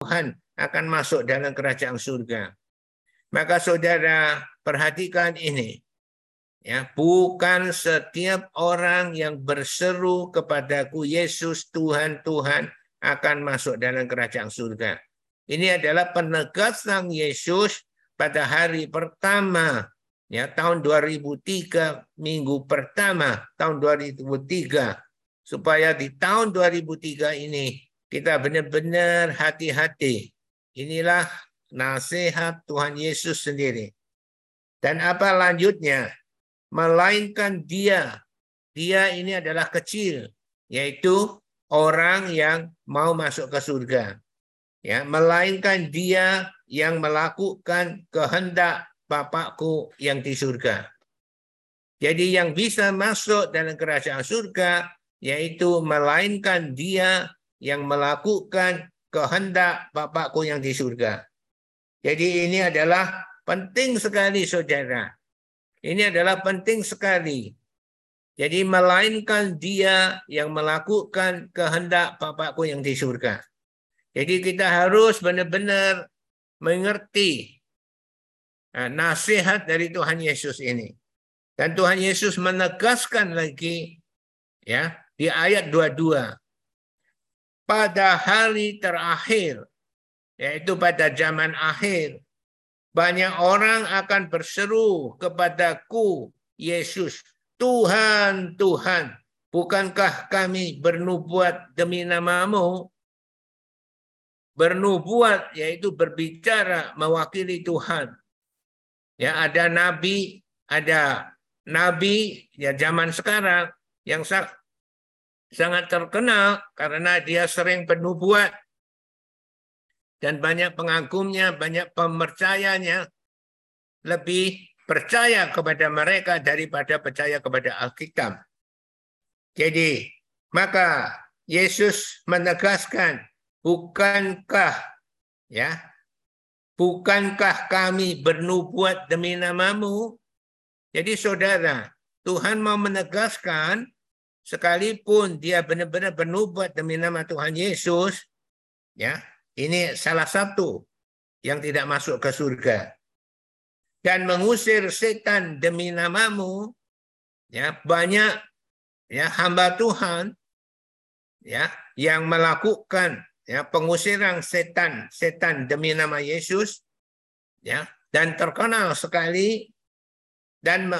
Tuhan akan masuk dalam kerajaan surga. Maka saudara perhatikan ini. Ya, bukan setiap orang yang berseru kepadaku Yesus Tuhan Tuhan akan masuk dalam kerajaan surga. Ini adalah penegasan Yesus pada hari pertama ya tahun 2003 minggu pertama tahun 2003 supaya di tahun 2003 ini kita benar-benar hati-hati. Inilah nasihat Tuhan Yesus sendiri. Dan apa lanjutnya? Melainkan dia. Dia ini adalah kecil, yaitu orang yang mau masuk ke surga. Ya, melainkan dia yang melakukan kehendak Bapakku yang di surga. Jadi yang bisa masuk dalam kerajaan surga yaitu melainkan dia yang melakukan kehendak Bapakku yang di surga. Jadi ini adalah penting sekali saudara. Ini adalah penting sekali. Jadi melainkan dia yang melakukan kehendak Bapakku yang di surga. Jadi kita harus benar-benar mengerti eh, nasihat dari Tuhan Yesus ini. Dan Tuhan Yesus menegaskan lagi ya di ayat 22 pada hari terakhir yaitu pada zaman akhir banyak orang akan berseru kepadaku Yesus Tuhan, Tuhan, bukankah kami bernubuat demi namamu? Bernubuat yaitu berbicara mewakili Tuhan. Ya, ada nabi, ada nabi ya zaman sekarang yang sangat terkenal karena dia sering bernubuat dan banyak pengagumnya, banyak pemercayanya lebih percaya kepada mereka daripada percaya kepada Alkitab. Jadi, maka Yesus menegaskan, bukankah ya, bukankah kami bernubuat demi namamu? Jadi saudara, Tuhan mau menegaskan sekalipun dia benar-benar bernubuat demi nama Tuhan Yesus, ya, ini salah satu yang tidak masuk ke surga. Dan mengusir setan demi namamu ya banyak ya hamba Tuhan ya yang melakukan ya pengusiran setan setan demi nama Yesus ya dan terkenal sekali dan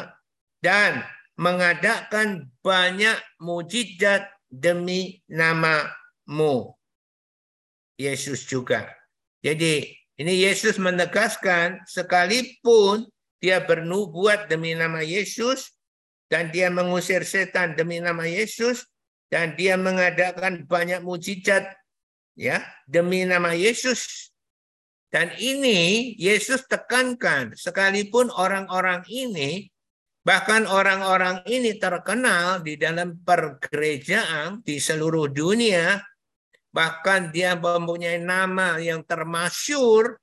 dan mengadakan banyak mujizat demi namamu Yesus juga. Jadi ini Yesus menegaskan sekalipun dia bernubuat demi nama Yesus dan dia mengusir setan demi nama Yesus dan dia mengadakan banyak mujizat ya demi nama Yesus. Dan ini Yesus tekankan sekalipun orang-orang ini bahkan orang-orang ini terkenal di dalam pergerejaan di seluruh dunia bahkan dia mempunyai nama yang termasyur,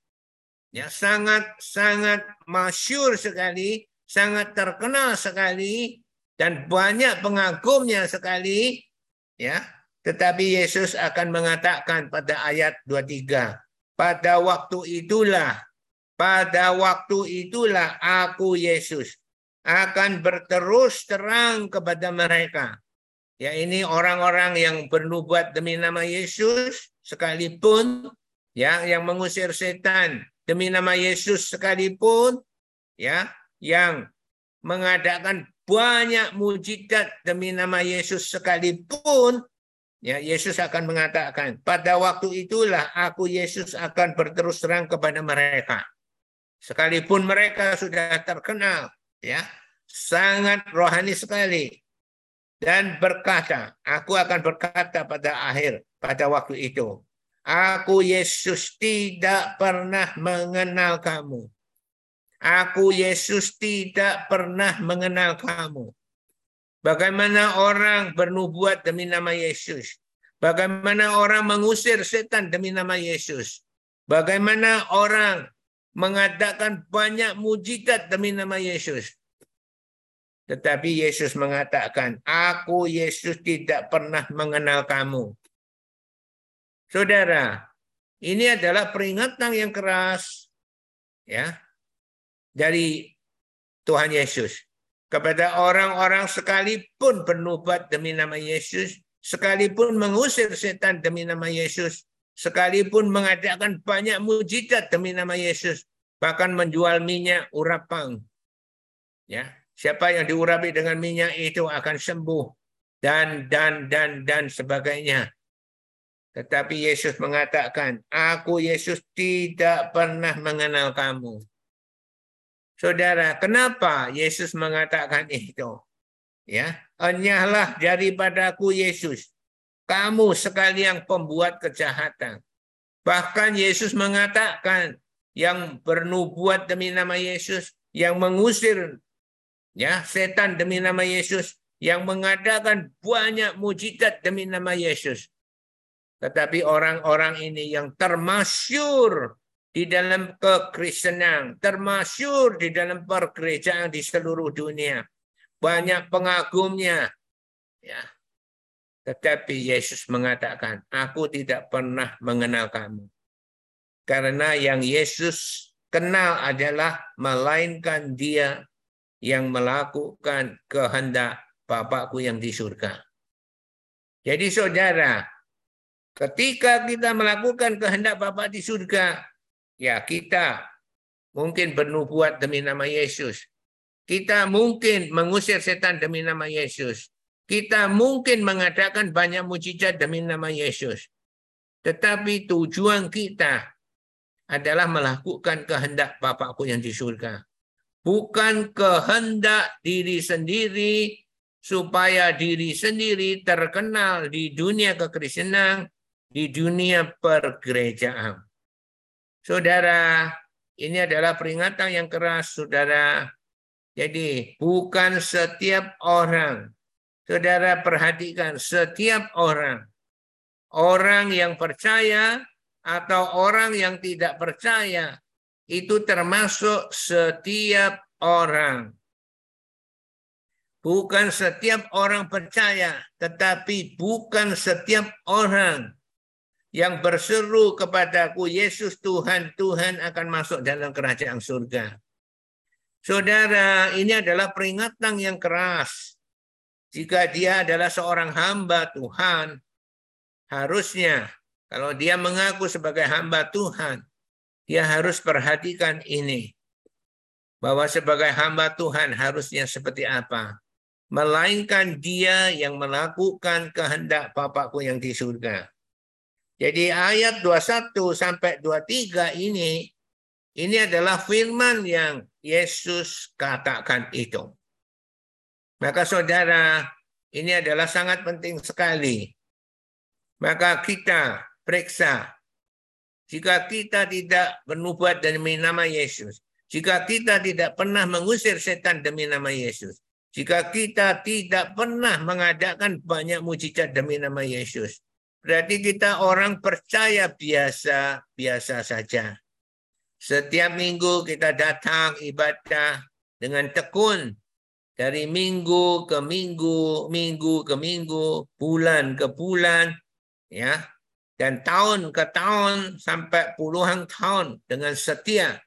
ya sangat sangat masyur sekali, sangat terkenal sekali, dan banyak pengagumnya sekali, ya. Tetapi Yesus akan mengatakan pada ayat 23, pada waktu itulah, pada waktu itulah aku Yesus akan berterus terang kepada mereka. Ya ini orang-orang yang bernubuat demi nama Yesus sekalipun ya yang mengusir setan demi nama Yesus sekalipun ya yang mengadakan banyak mujizat demi nama Yesus sekalipun ya Yesus akan mengatakan pada waktu itulah aku Yesus akan berterus terang kepada mereka. Sekalipun mereka sudah terkenal ya sangat rohani sekali dan berkata, aku akan berkata pada akhir, pada waktu itu, aku Yesus tidak pernah mengenal kamu. Aku Yesus tidak pernah mengenal kamu. Bagaimana orang bernubuat demi nama Yesus? Bagaimana orang mengusir setan demi nama Yesus? Bagaimana orang mengadakan banyak mujizat demi nama Yesus? Tetapi Yesus mengatakan, aku Yesus tidak pernah mengenal kamu. Saudara, Ini adalah peringatan yang keras ya dari Tuhan Yesus kepada orang-orang sekalipun bernubat demi nama Yesus, sekalipun mengusir setan demi nama Yesus, sekalipun mengadakan banyak mujizat demi nama Yesus, bahkan menjual minyak urapang. Ya, siapa yang diurapi dengan minyak itu akan sembuh dan dan dan dan sebagainya. Tetapi Yesus mengatakan, aku Yesus tidak pernah mengenal kamu. Saudara, kenapa Yesus mengatakan itu? Ya, enyahlah daripadaku Yesus. Kamu sekali yang pembuat kejahatan. Bahkan Yesus mengatakan yang bernubuat demi nama Yesus, yang mengusir ya setan demi nama Yesus, yang mengadakan banyak mujizat demi nama Yesus. Tetapi orang-orang ini yang termasyur di dalam kekristenan, termasyur di dalam pergerejaan di seluruh dunia. Banyak pengagumnya. Ya. Tetapi Yesus mengatakan, aku tidak pernah mengenal kamu. Karena yang Yesus kenal adalah melainkan dia yang melakukan kehendak Bapakku yang di surga. Jadi saudara, Ketika kita melakukan kehendak Bapa di surga, ya kita mungkin bernubuat demi nama Yesus. Kita mungkin mengusir setan demi nama Yesus. Kita mungkin mengadakan banyak mujizat demi nama Yesus. Tetapi tujuan kita adalah melakukan kehendak Bapakku yang di surga. Bukan kehendak diri sendiri supaya diri sendiri terkenal di dunia kekristenan di dunia pergerejaan. Saudara, ini adalah peringatan yang keras, saudara. Jadi, bukan setiap orang. Saudara perhatikan, setiap orang. Orang yang percaya atau orang yang tidak percaya, itu termasuk setiap orang. Bukan setiap orang percaya, tetapi bukan setiap orang yang berseru kepadaku, Yesus Tuhan, Tuhan akan masuk dalam kerajaan surga. Saudara, ini adalah peringatan yang keras. Jika dia adalah seorang hamba Tuhan, harusnya kalau dia mengaku sebagai hamba Tuhan, dia harus perhatikan ini. Bahwa sebagai hamba Tuhan harusnya seperti apa. Melainkan dia yang melakukan kehendak Bapakku yang di surga. Jadi ayat 21 sampai 23 ini ini adalah firman yang Yesus katakan itu. Maka saudara, ini adalah sangat penting sekali. Maka kita periksa jika kita tidak bernubuat demi nama Yesus, jika kita tidak pernah mengusir setan demi nama Yesus, jika kita tidak pernah mengadakan banyak mujizat demi nama Yesus, Berarti kita orang percaya biasa-biasa saja. Setiap minggu kita datang ibadah dengan tekun. Dari minggu ke minggu, minggu ke minggu, bulan ke bulan. ya Dan tahun ke tahun sampai puluhan tahun dengan setia.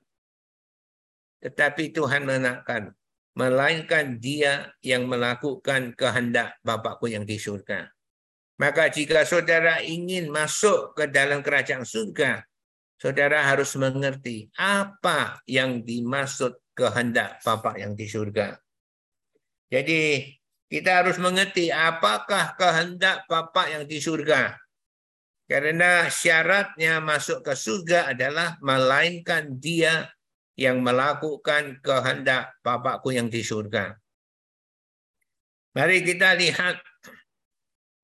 Tetapi Tuhan menakkan. Melainkan dia yang melakukan kehendak Bapakku yang di surga. Maka jika saudara ingin masuk ke dalam kerajaan surga, saudara harus mengerti apa yang dimaksud kehendak Bapak yang di surga. Jadi kita harus mengerti apakah kehendak Bapak yang di surga. Karena syaratnya masuk ke surga adalah melainkan dia yang melakukan kehendak Bapakku yang di surga. Mari kita lihat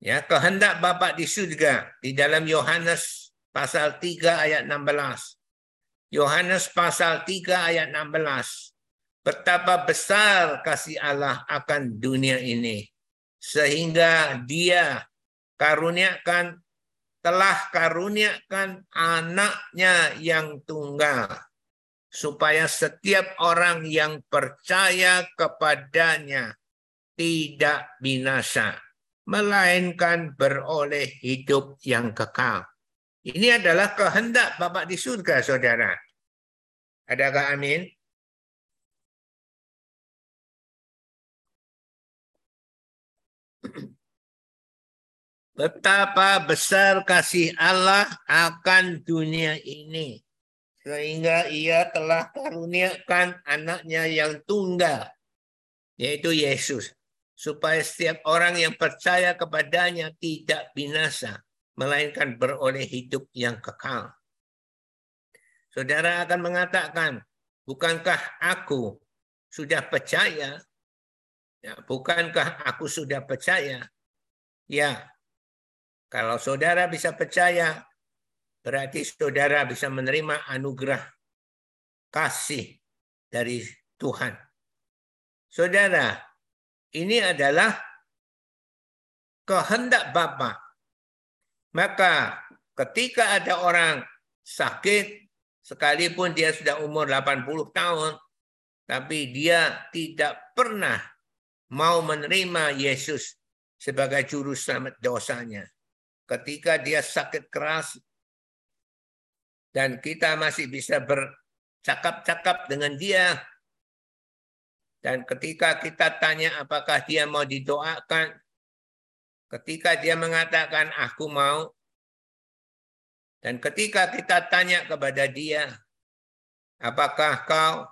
Ya, kehendak Bapa di surga di dalam Yohanes pasal 3 ayat 16. Yohanes pasal 3 ayat 16. Betapa besar kasih Allah akan dunia ini sehingga dia karuniakan telah karuniakan anaknya yang tunggal supaya setiap orang yang percaya kepadanya tidak binasa melainkan beroleh hidup yang kekal. Ini adalah kehendak Bapak di surga, saudara. Adakah amin? Betapa besar kasih Allah akan dunia ini. Sehingga ia telah karuniakan anaknya yang tunggal. Yaitu Yesus. Supaya setiap orang yang percaya kepadanya tidak binasa melainkan beroleh hidup yang kekal. Saudara akan mengatakan, bukankah aku sudah percaya? Ya, bukankah aku sudah percaya? Ya, kalau saudara bisa percaya, berarti saudara bisa menerima anugerah kasih dari Tuhan. Saudara, ini adalah kehendak Bapak maka ketika ada orang sakit, sekalipun dia sudah umur 80 tahun, tapi dia tidak pernah mau menerima Yesus sebagai juru selamat dosanya. Ketika dia sakit keras, dan kita masih bisa bercakap-cakap dengan dia, dan ketika kita tanya apakah dia mau didoakan, Ketika dia mengatakan, aku mau. Dan ketika kita tanya kepada dia, apakah kau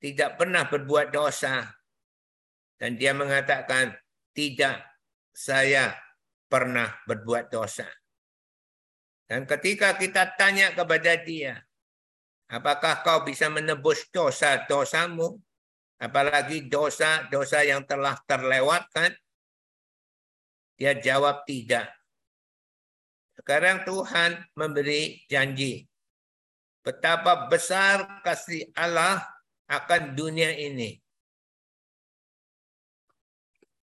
tidak pernah berbuat dosa? Dan dia mengatakan, tidak, saya pernah berbuat dosa. Dan ketika kita tanya kepada dia, apakah kau bisa menebus dosa-dosamu? apalagi dosa-dosa yang telah terlewatkan? Dia jawab tidak. Sekarang Tuhan memberi janji. Betapa besar kasih Allah akan dunia ini.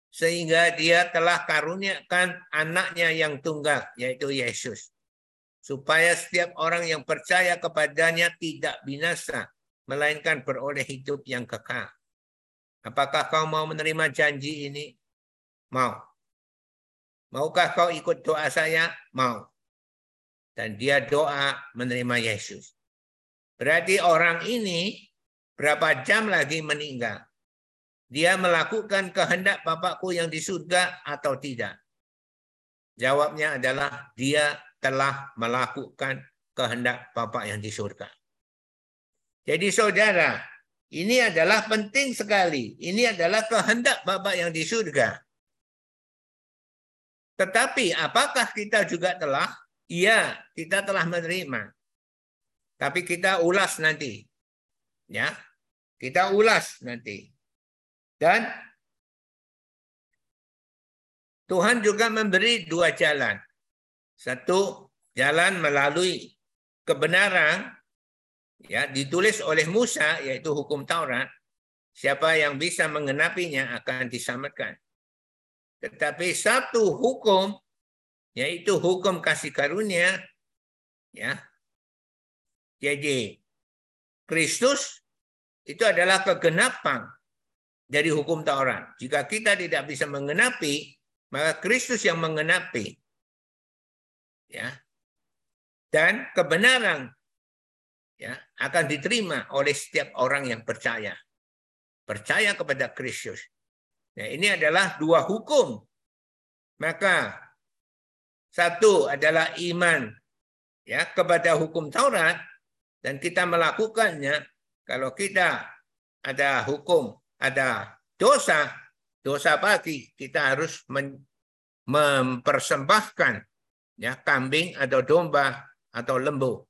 Sehingga dia telah karuniakan anaknya yang tunggal, yaitu Yesus. Supaya setiap orang yang percaya kepadanya tidak binasa, melainkan beroleh hidup yang kekal. Apakah kau mau menerima janji ini? Mau. Maukah kau ikut doa saya? Mau. Dan dia doa menerima Yesus. Berarti orang ini berapa jam lagi meninggal? Dia melakukan kehendak Bapakku yang di surga atau tidak? Jawabnya adalah dia telah melakukan kehendak Bapak yang di surga. Jadi saudara, ini adalah penting sekali. Ini adalah kehendak Bapak yang di surga. Tetapi apakah kita juga telah? Iya, kita telah menerima. Tapi kita ulas nanti. Ya. Kita ulas nanti. Dan Tuhan juga memberi dua jalan. Satu, jalan melalui kebenaran ya ditulis oleh Musa yaitu hukum Taurat. Siapa yang bisa mengenapinya akan diselamatkan. Tetapi satu hukum yaitu hukum kasih karunia ya jadi Kristus itu adalah kegenapan dari hukum Taurat jika kita tidak bisa mengenapi maka Kristus yang mengenapi ya dan kebenaran ya akan diterima oleh setiap orang yang percaya. Percaya kepada Kristus. Nah, ini adalah dua hukum. Maka satu adalah iman ya kepada hukum Taurat dan kita melakukannya kalau kita ada hukum, ada dosa, dosa pagi kita harus mempersembahkan ya kambing atau domba atau lembu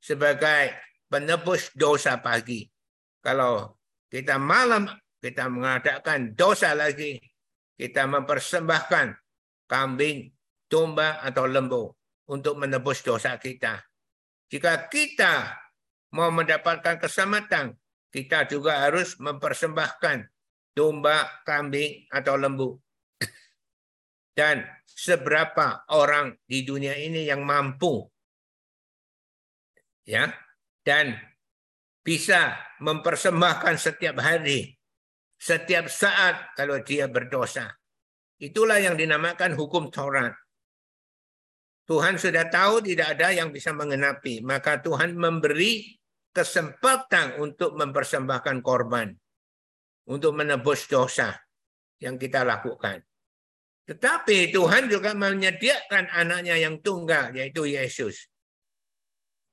sebagai penebus dosa pagi. Kalau kita malam kita mengadakan dosa lagi, kita mempersembahkan kambing, domba atau lembu untuk menebus dosa kita. Jika kita mau mendapatkan keselamatan, kita juga harus mempersembahkan domba, kambing atau lembu. Dan seberapa orang di dunia ini yang mampu ya dan bisa mempersembahkan setiap hari, setiap saat kalau dia berdosa. Itulah yang dinamakan hukum Taurat. Tuhan sudah tahu tidak ada yang bisa mengenapi. Maka Tuhan memberi kesempatan untuk mempersembahkan korban. Untuk menebus dosa yang kita lakukan. Tetapi Tuhan juga menyediakan anaknya yang tunggal, yaitu Yesus.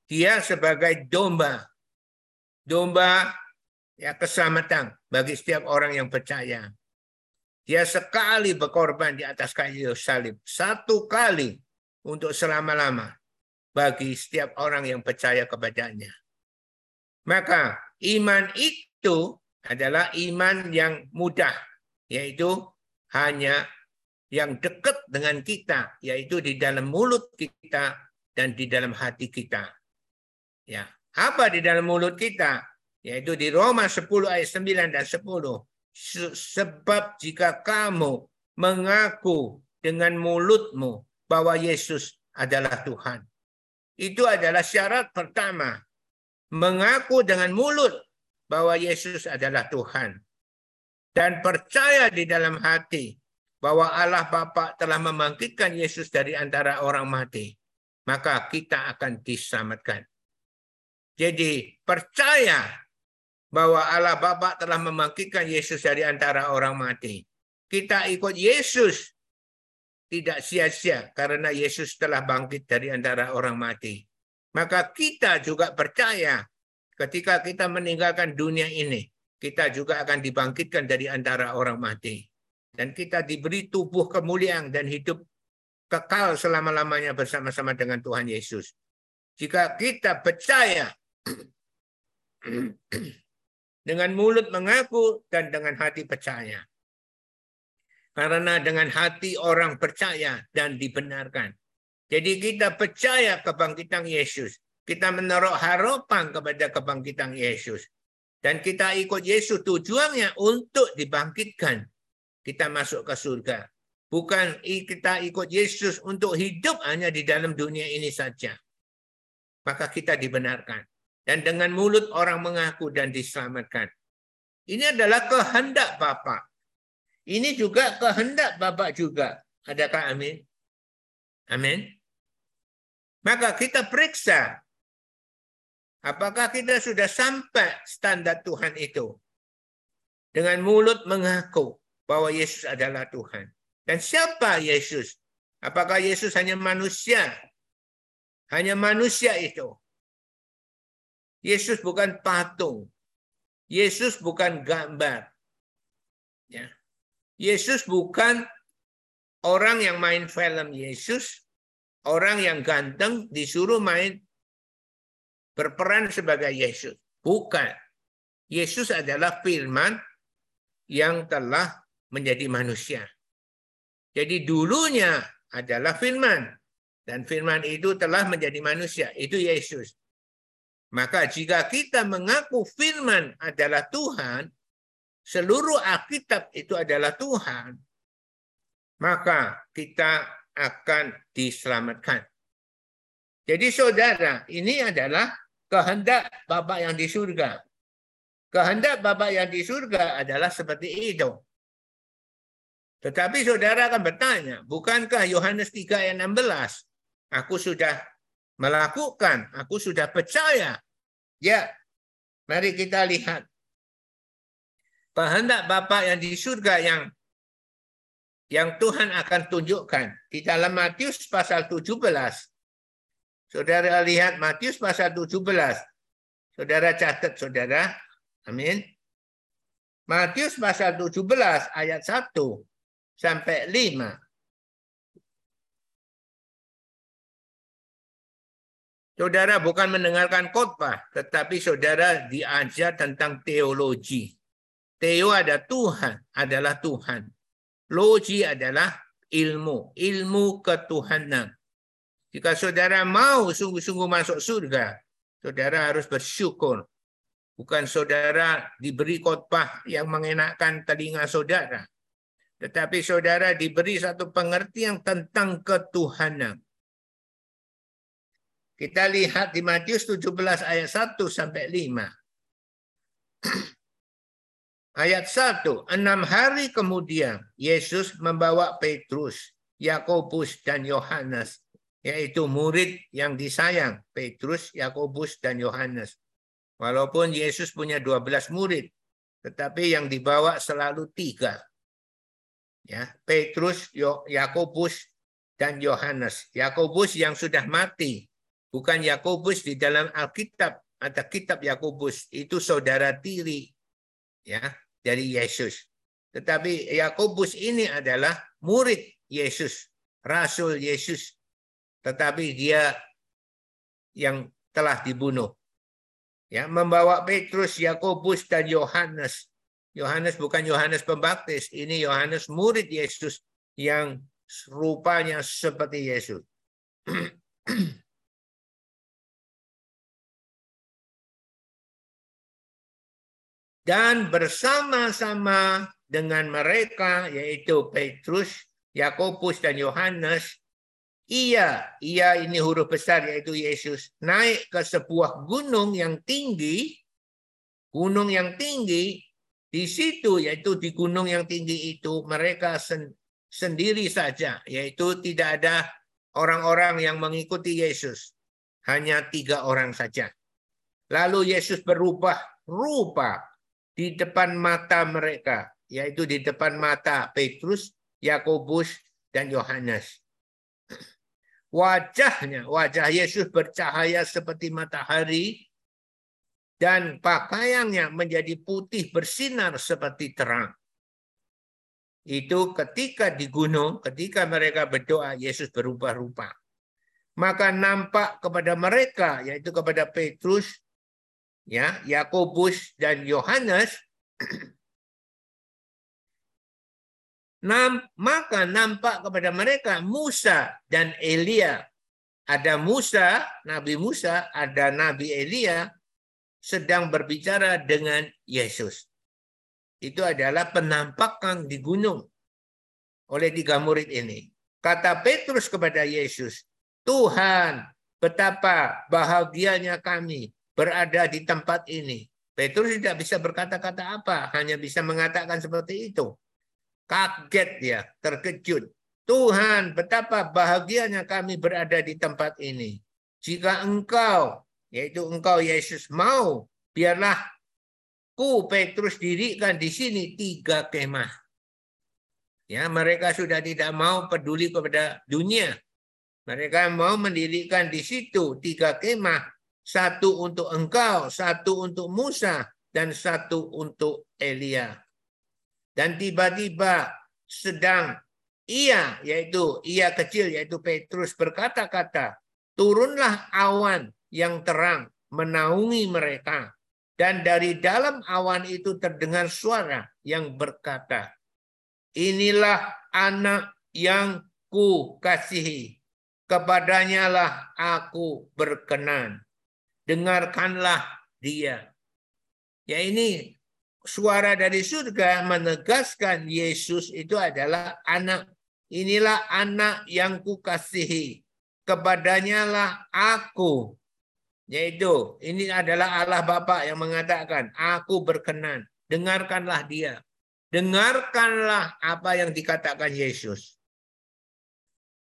Dia sebagai domba. Domba ya keselamatan bagi setiap orang yang percaya. Dia sekali berkorban di atas kayu salib. Satu kali untuk selama-lama bagi setiap orang yang percaya kepadanya. Maka iman itu adalah iman yang mudah, yaitu hanya yang dekat dengan kita, yaitu di dalam mulut kita dan di dalam hati kita. Ya, apa di dalam mulut kita? Yaitu di Roma 10 ayat 9 dan 10. Sebab jika kamu mengaku dengan mulutmu bahwa Yesus adalah Tuhan. Itu adalah syarat pertama. Mengaku dengan mulut bahwa Yesus adalah Tuhan. Dan percaya di dalam hati bahwa Allah Bapa telah membangkitkan Yesus dari antara orang mati. Maka kita akan diselamatkan. Jadi percaya bahwa Allah Bapa telah membangkitkan Yesus dari antara orang mati. Kita ikut Yesus tidak sia-sia karena Yesus telah bangkit dari antara orang mati. Maka kita juga percaya ketika kita meninggalkan dunia ini, kita juga akan dibangkitkan dari antara orang mati. Dan kita diberi tubuh kemuliaan dan hidup kekal selama-lamanya bersama-sama dengan Tuhan Yesus. Jika kita percaya dengan mulut mengaku dan dengan hati percaya. Karena dengan hati orang percaya dan dibenarkan. Jadi kita percaya kebangkitan Yesus. Kita menaruh harapan kepada kebangkitan Yesus. Dan kita ikut Yesus tujuannya untuk dibangkitkan. Kita masuk ke surga. Bukan kita ikut Yesus untuk hidup hanya di dalam dunia ini saja. Maka kita dibenarkan. Dan dengan mulut orang mengaku dan diselamatkan. Ini adalah kehendak Bapak. Ini juga kehendak Bapak juga. Adakah amin? Amin. Maka kita periksa apakah kita sudah sampai standar Tuhan itu. Dengan mulut mengaku bahwa Yesus adalah Tuhan. Dan siapa Yesus? Apakah Yesus hanya manusia? Hanya manusia itu. Yesus bukan patung. Yesus bukan gambar. Ya. Yesus bukan orang yang main film Yesus, orang yang ganteng disuruh main berperan sebagai Yesus. Bukan. Yesus adalah firman yang telah menjadi manusia. Jadi dulunya adalah firman. Dan firman itu telah menjadi manusia. Itu Yesus. Maka jika kita mengaku firman adalah Tuhan, seluruh Alkitab itu adalah Tuhan, maka kita akan diselamatkan. Jadi saudara, ini adalah kehendak Bapak yang di surga. Kehendak Bapak yang di surga adalah seperti itu. Tetapi saudara akan bertanya, bukankah Yohanes 3 ayat 16, aku sudah melakukan, aku sudah percaya. Ya, mari kita lihat kehendak Bapa yang di surga yang yang Tuhan akan tunjukkan di dalam Matius pasal 17. Saudara lihat Matius pasal 17. Saudara catat saudara. Amin. Matius pasal 17 ayat 1 sampai 5. Saudara bukan mendengarkan khotbah, tetapi saudara diajar tentang teologi. Theo ada Tuhan, adalah Tuhan. Logi adalah ilmu, ilmu ketuhanan. Jika saudara mau sungguh-sungguh masuk surga, saudara harus bersyukur. Bukan saudara diberi khotbah yang mengenakan telinga saudara. Tetapi saudara diberi satu pengertian tentang ketuhanan. Kita lihat di Matius 17 ayat 1 sampai 5. Ayat 1, enam hari kemudian Yesus membawa Petrus, Yakobus dan Yohanes yaitu murid yang disayang, Petrus, Yakobus, dan Yohanes. Walaupun Yesus punya 12 murid, tetapi yang dibawa selalu tiga. Ya, Petrus, Yakobus, dan Yohanes. Yakobus yang sudah mati, bukan Yakobus di dalam Alkitab ada kitab Yakobus itu saudara tiri ya dari Yesus. Tetapi Yakobus ini adalah murid Yesus, rasul Yesus tetapi dia yang telah dibunuh. Ya, membawa Petrus, Yakobus dan Yohanes. Yohanes bukan Yohanes Pembaptis, ini Yohanes murid Yesus yang rupanya seperti Yesus. dan bersama-sama dengan mereka yaitu Petrus, Yakobus dan Yohanes ia, ia ini huruf besar yaitu Yesus, naik ke sebuah gunung yang tinggi, gunung yang tinggi, di situ yaitu di gunung yang tinggi itu mereka sen, sendiri saja, yaitu tidak ada orang-orang yang mengikuti Yesus, hanya tiga orang saja. Lalu Yesus berubah rupa di depan mata mereka, yaitu di depan mata Petrus, Yakobus, dan Yohanes wajahnya, wajah Yesus bercahaya seperti matahari dan pakaiannya menjadi putih bersinar seperti terang. Itu ketika di gunung, ketika mereka berdoa, Yesus berubah rupa. Maka nampak kepada mereka, yaitu kepada Petrus, ya, Yakobus dan Yohanes maka nampak kepada mereka Musa dan Elia. Ada Musa, Nabi Musa, ada Nabi Elia sedang berbicara dengan Yesus. Itu adalah penampakan di gunung oleh tiga murid ini. Kata Petrus kepada Yesus, Tuhan, betapa bahagianya kami berada di tempat ini. Petrus tidak bisa berkata-kata apa, hanya bisa mengatakan seperti itu. Kaget ya, terkejut. Tuhan, betapa bahagianya kami berada di tempat ini. Jika engkau, yaitu engkau Yesus mau, biarlah ku Petrus dirikan di sini tiga kemah. Ya, mereka sudah tidak mau peduli kepada dunia. Mereka mau mendirikan di situ tiga kemah. Satu untuk engkau, satu untuk Musa, dan satu untuk Elia. Dan tiba-tiba sedang ia, yaitu ia kecil, yaitu Petrus berkata-kata, turunlah awan yang terang menaungi mereka. Dan dari dalam awan itu terdengar suara yang berkata, Inilah anak yang ku kasihi, kepadanya lah aku berkenan. Dengarkanlah dia. Ya ini suara dari surga menegaskan Yesus itu adalah anak. Inilah anak yang kukasihi. Kepadanya lah aku. Yaitu ini adalah Allah Bapa yang mengatakan, aku berkenan. Dengarkanlah dia. Dengarkanlah apa yang dikatakan Yesus.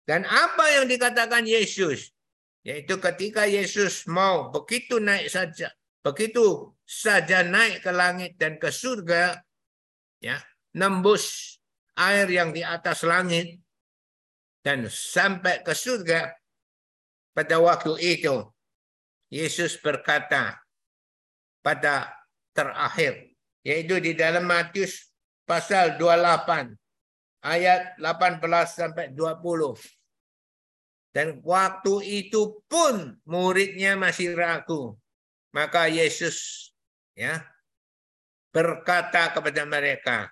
Dan apa yang dikatakan Yesus? Yaitu ketika Yesus mau begitu naik saja Begitu saja naik ke langit dan ke surga, ya, nembus air yang di atas langit dan sampai ke surga pada waktu itu Yesus berkata pada terakhir yaitu di dalam Matius pasal 28 ayat 18 sampai 20 dan waktu itu pun muridnya masih ragu maka Yesus ya berkata kepada mereka,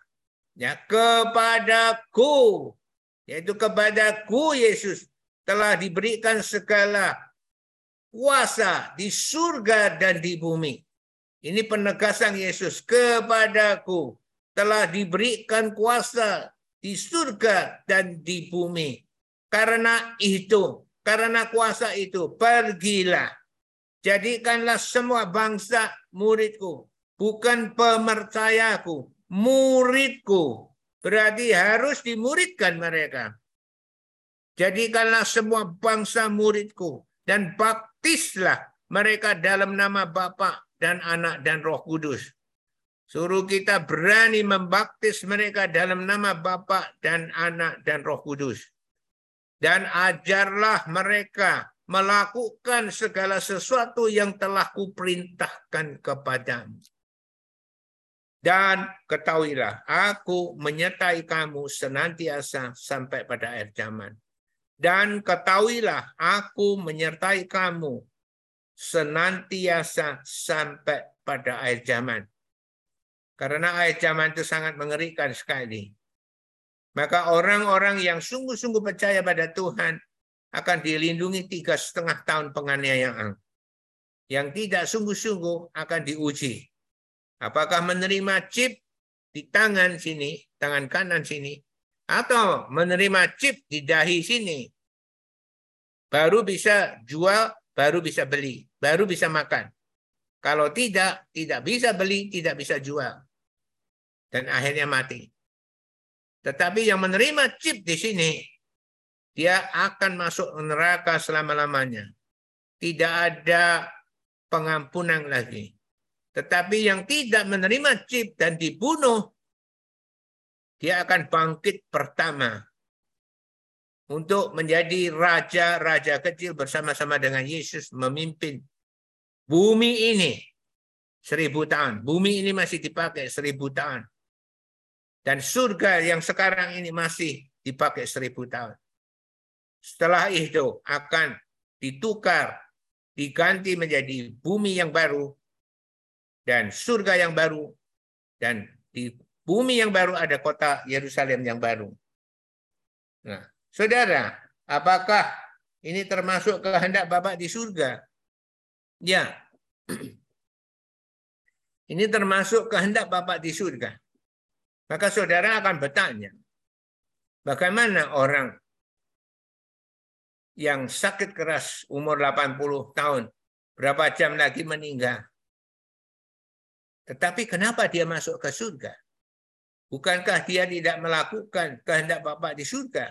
ya kepadaku, yaitu kepadaku Yesus telah diberikan segala kuasa di surga dan di bumi. Ini penegasan Yesus kepadaku telah diberikan kuasa di surga dan di bumi. Karena itu, karena kuasa itu, pergilah Jadikanlah semua bangsa muridku, bukan pemercayaku, muridku. Berarti harus dimuridkan mereka. Jadikanlah semua bangsa muridku dan baptislah mereka dalam nama Bapa dan Anak dan Roh Kudus. Suruh kita berani membaptis mereka dalam nama Bapa dan Anak dan Roh Kudus. Dan ajarlah mereka melakukan segala sesuatu yang telah kuperintahkan kepadamu. Dan ketahuilah, aku menyertai kamu senantiasa sampai pada akhir zaman. Dan ketahuilah, aku menyertai kamu senantiasa sampai pada akhir zaman. Karena akhir zaman itu sangat mengerikan sekali. Maka orang-orang yang sungguh-sungguh percaya pada Tuhan akan dilindungi tiga setengah tahun penganiayaan. Yang tidak sungguh-sungguh akan diuji. Apakah menerima chip di tangan sini, tangan kanan sini, atau menerima chip di dahi sini, baru bisa jual, baru bisa beli, baru bisa makan. Kalau tidak, tidak bisa beli, tidak bisa jual. Dan akhirnya mati. Tetapi yang menerima chip di sini, dia akan masuk neraka selama-lamanya. Tidak ada pengampunan lagi. Tetapi yang tidak menerima chip dan dibunuh, dia akan bangkit pertama untuk menjadi raja-raja kecil bersama-sama dengan Yesus memimpin bumi ini seribu tahun. Bumi ini masih dipakai seribu tahun. Dan surga yang sekarang ini masih dipakai seribu tahun. Setelah itu akan ditukar, diganti menjadi bumi yang baru dan surga yang baru dan di bumi yang baru ada kota Yerusalem yang baru. Nah, saudara, apakah ini termasuk kehendak Bapak di surga? Ya. Ini termasuk kehendak Bapak di surga. Maka saudara akan bertanya, bagaimana orang yang sakit keras umur 80 tahun, berapa jam lagi meninggal. Tetapi kenapa dia masuk ke surga? Bukankah dia tidak melakukan kehendak Bapak di surga?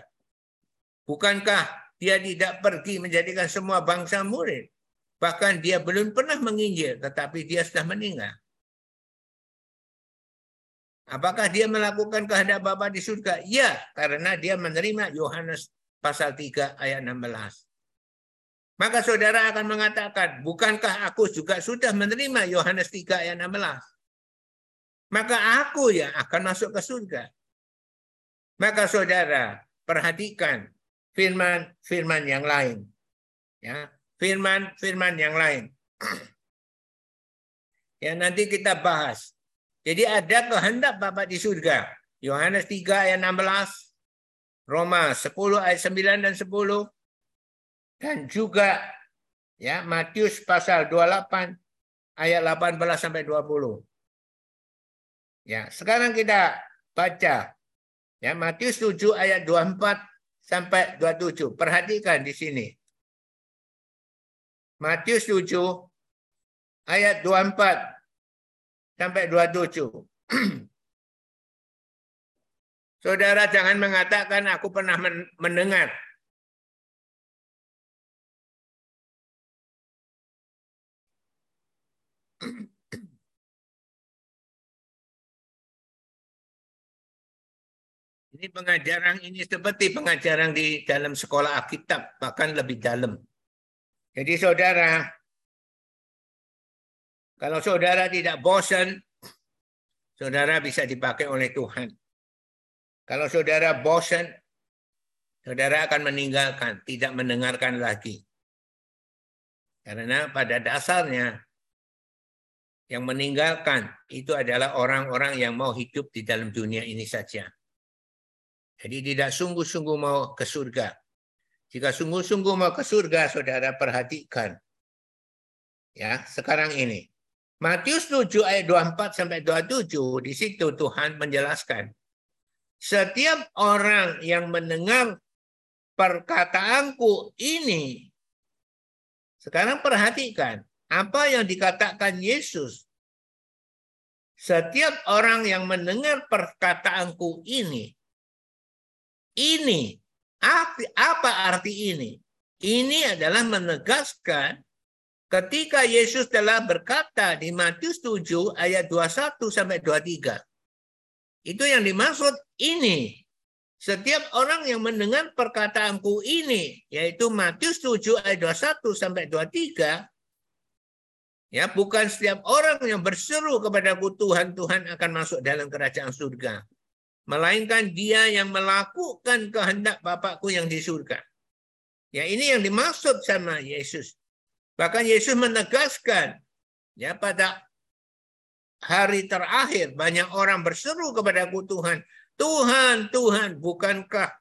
Bukankah dia tidak pergi menjadikan semua bangsa murid? Bahkan dia belum pernah menginjil, tetapi dia sudah meninggal. Apakah dia melakukan kehendak Bapa di surga? Ya, karena dia menerima Yohanes pasal 3 ayat 16. Maka saudara akan mengatakan, bukankah aku juga sudah menerima Yohanes 3 ayat 16? Maka aku ya akan masuk ke surga. Maka saudara, perhatikan firman-firman yang lain. Ya, firman-firman yang lain. ya nanti kita bahas. Jadi ada kehendak Bapak di surga. Yohanes 3 ayat 16, Roma 10 ayat 9 dan 10 dan juga ya Matius pasal 28 ayat 18 sampai 20. Ya, sekarang kita baca ya Matius 7 ayat 24 sampai 27. Perhatikan di sini. Matius 7 ayat 24 sampai 27. Saudara jangan mengatakan aku pernah mendengar. Ini pengajaran ini seperti pengajaran di dalam sekolah Alkitab, bahkan lebih dalam. Jadi saudara, kalau saudara tidak bosan, saudara bisa dipakai oleh Tuhan. Kalau saudara bosan, saudara akan meninggalkan, tidak mendengarkan lagi. Karena pada dasarnya yang meninggalkan itu adalah orang-orang yang mau hidup di dalam dunia ini saja. Jadi tidak sungguh-sungguh mau ke surga. Jika sungguh-sungguh mau ke surga, saudara perhatikan. Ya, sekarang ini. Matius 7 ayat 24 sampai 27 di situ Tuhan menjelaskan setiap orang yang mendengar perkataanku ini, sekarang perhatikan apa yang dikatakan Yesus. Setiap orang yang mendengar perkataanku ini, ini Apa arti ini? Ini adalah menegaskan ketika Yesus telah berkata di Matius 7 ayat 21 sampai 23. Itu yang dimaksud ini. Setiap orang yang mendengar perkataanku ini, yaitu Matius 7 ayat 21 sampai 23, ya bukan setiap orang yang berseru kepadaku Tuhan, Tuhan akan masuk dalam kerajaan surga. Melainkan dia yang melakukan kehendak Bapakku yang di surga. Ya ini yang dimaksud sama Yesus. Bahkan Yesus menegaskan ya pada hari terakhir banyak orang berseru kepadaku Tuhan, Tuhan, Tuhan, bukankah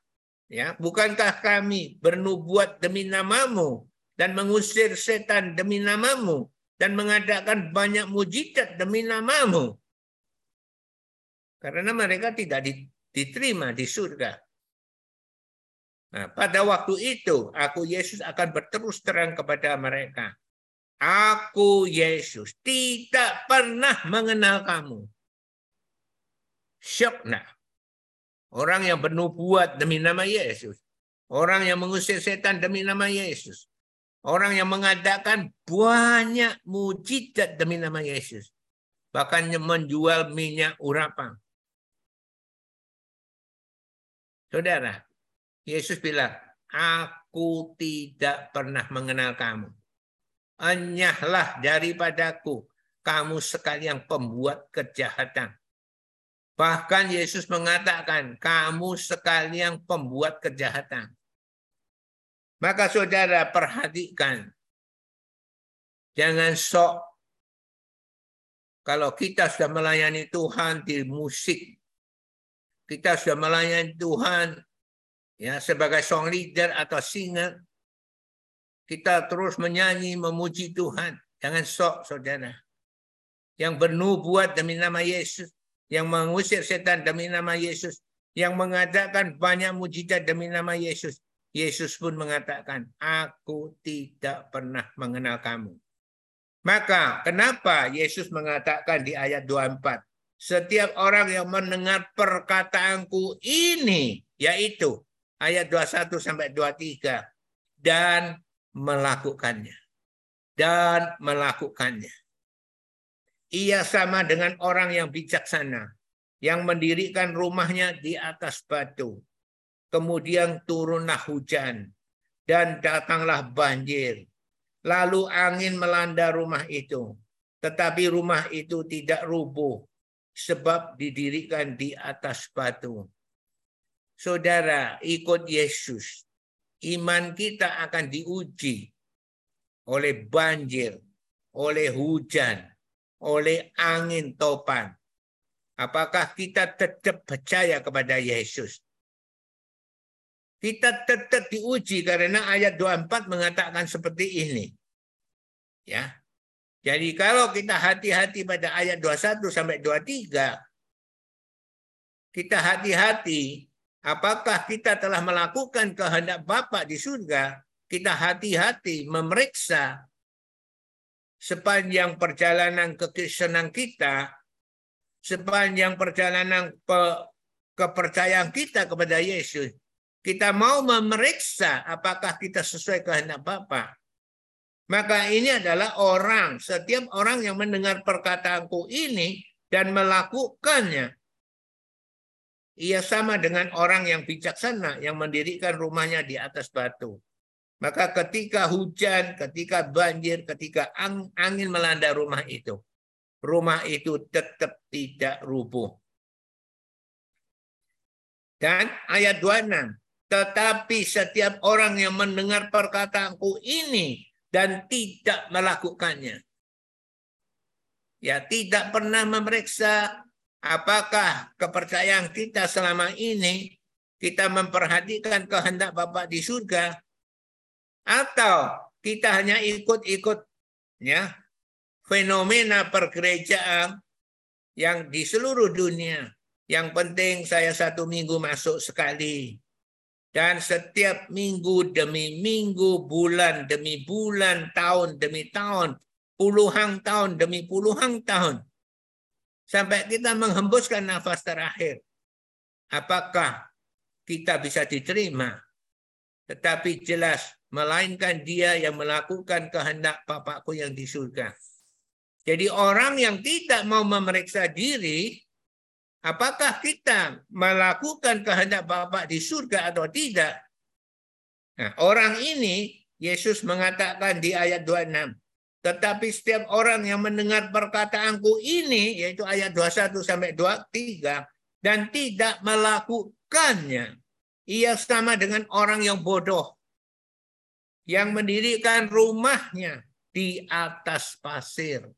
ya, bukankah kami bernubuat demi namamu dan mengusir setan demi namamu dan mengadakan banyak mujizat demi namamu? Karena mereka tidak diterima di surga. Nah, pada waktu itu, aku Yesus akan berterus terang kepada mereka. Aku Yesus tidak pernah mengenal kamu. Syok nah. Orang yang bernubuat demi nama Yesus. Orang yang mengusir setan demi nama Yesus. Orang yang mengadakan banyak mujizat demi nama Yesus. Bahkan menjual minyak urapan. Saudara, Yesus bilang, aku tidak pernah mengenal kamu. Enyahlah daripadaku, kamu sekalian pembuat kejahatan. Bahkan Yesus mengatakan, kamu sekalian pembuat kejahatan. Maka saudara perhatikan, jangan sok kalau kita sudah melayani Tuhan di musik, kita sudah melayani Tuhan ya sebagai song leader atau singer kita terus menyanyi memuji Tuhan. Jangan sok saudara. Yang bernubuat demi nama Yesus yang mengusir setan demi nama Yesus yang mengadakan banyak mujizat demi nama Yesus Yesus pun mengatakan aku tidak pernah mengenal kamu. Maka kenapa Yesus mengatakan di ayat 24 setiap orang yang mendengar perkataanku ini yaitu ayat 21 sampai 23 dan melakukannya dan melakukannya. Ia sama dengan orang yang bijaksana yang mendirikan rumahnya di atas batu. Kemudian turunlah hujan dan datanglah banjir. Lalu angin melanda rumah itu. Tetapi rumah itu tidak rubuh sebab didirikan di atas batu saudara ikut Yesus, iman kita akan diuji oleh banjir, oleh hujan, oleh angin topan. Apakah kita tetap percaya kepada Yesus? Kita tetap diuji karena ayat 24 mengatakan seperti ini. Ya. Jadi kalau kita hati-hati pada ayat 21 sampai 23, kita hati-hati apakah kita telah melakukan kehendak Bapa di surga, kita hati-hati memeriksa sepanjang perjalanan kekristenan kita, sepanjang perjalanan pe, kepercayaan kita kepada Yesus, kita mau memeriksa apakah kita sesuai kehendak Bapa. Maka ini adalah orang, setiap orang yang mendengar perkataanku ini dan melakukannya, ia sama dengan orang yang bijaksana yang mendirikan rumahnya di atas batu. Maka ketika hujan, ketika banjir, ketika angin melanda rumah itu, rumah itu tetap tidak rubuh. Dan ayat 26, tetapi setiap orang yang mendengar perkataanku ini dan tidak melakukannya. Ya, tidak pernah memeriksa apakah kepercayaan kita selama ini kita memperhatikan kehendak Bapak di surga atau kita hanya ikut-ikut ya fenomena pergerejaan yang di seluruh dunia. Yang penting saya satu minggu masuk sekali. Dan setiap minggu demi minggu, bulan demi bulan, tahun demi tahun, puluhan tahun demi puluhan tahun sampai kita menghembuskan nafas terakhir. Apakah kita bisa diterima tetapi jelas melainkan dia yang melakukan kehendak Bapakku yang di surga. Jadi orang yang tidak mau memeriksa diri, apakah kita melakukan kehendak Bapak di surga atau tidak? Nah, orang ini Yesus mengatakan di ayat 26, tetapi setiap orang yang mendengar perkataanku ini, yaitu ayat 21 sampai 23, dan tidak melakukannya, ia sama dengan orang yang bodoh yang mendirikan rumahnya di atas pasir.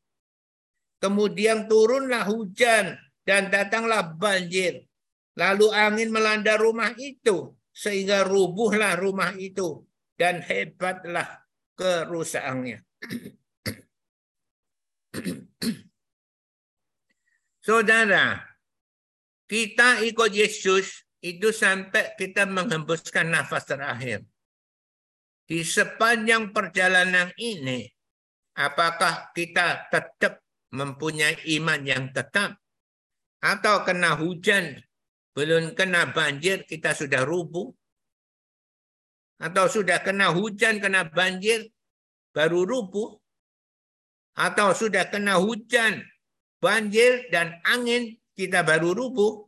Kemudian turunlah hujan dan datanglah banjir. Lalu angin melanda rumah itu sehingga rubuhlah rumah itu dan hebatlah kerusakannya. Saudara, kita ikut Yesus itu sampai kita menghembuskan nafas terakhir. Di sepanjang perjalanan ini, apakah kita tetap mempunyai iman yang tetap? Atau kena hujan, belum kena banjir, kita sudah rubuh? Atau sudah kena hujan, kena banjir, baru rubuh? Atau sudah kena hujan, banjir dan angin kita baru rubuh.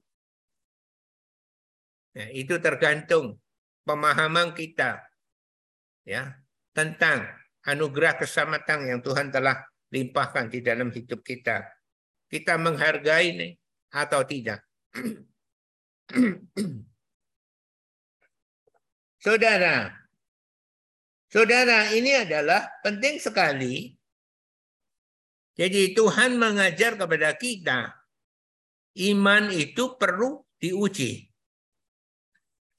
Nah, itu tergantung pemahaman kita ya tentang anugerah keselamatan yang Tuhan telah limpahkan di dalam hidup kita. Kita menghargai ini atau tidak. Saudara, saudara ini adalah penting sekali jadi Tuhan mengajar kepada kita, iman itu perlu diuji.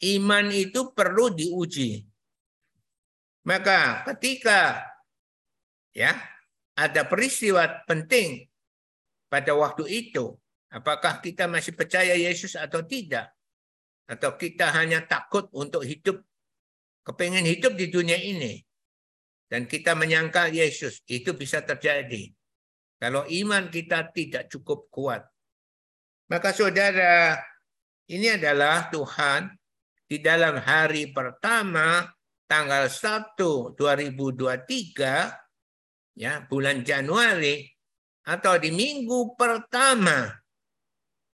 Iman itu perlu diuji. Maka ketika ya ada peristiwa penting pada waktu itu, apakah kita masih percaya Yesus atau tidak? Atau kita hanya takut untuk hidup, kepengen hidup di dunia ini. Dan kita menyangka Yesus, itu bisa terjadi. Kalau iman kita tidak cukup kuat. Maka saudara, ini adalah Tuhan di dalam hari pertama tanggal 1 2023 ya bulan Januari atau di minggu pertama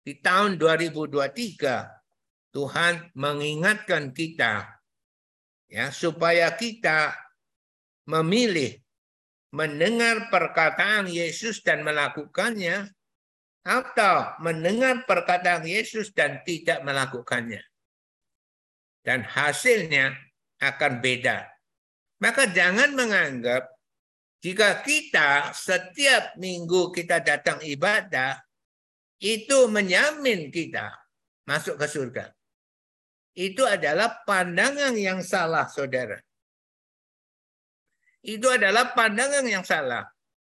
di tahun 2023 Tuhan mengingatkan kita ya supaya kita memilih mendengar perkataan Yesus dan melakukannya, atau mendengar perkataan Yesus dan tidak melakukannya. Dan hasilnya akan beda. Maka jangan menganggap jika kita setiap minggu kita datang ibadah, itu menyamin kita masuk ke surga. Itu adalah pandangan yang salah, saudara. Itu adalah pandangan yang salah.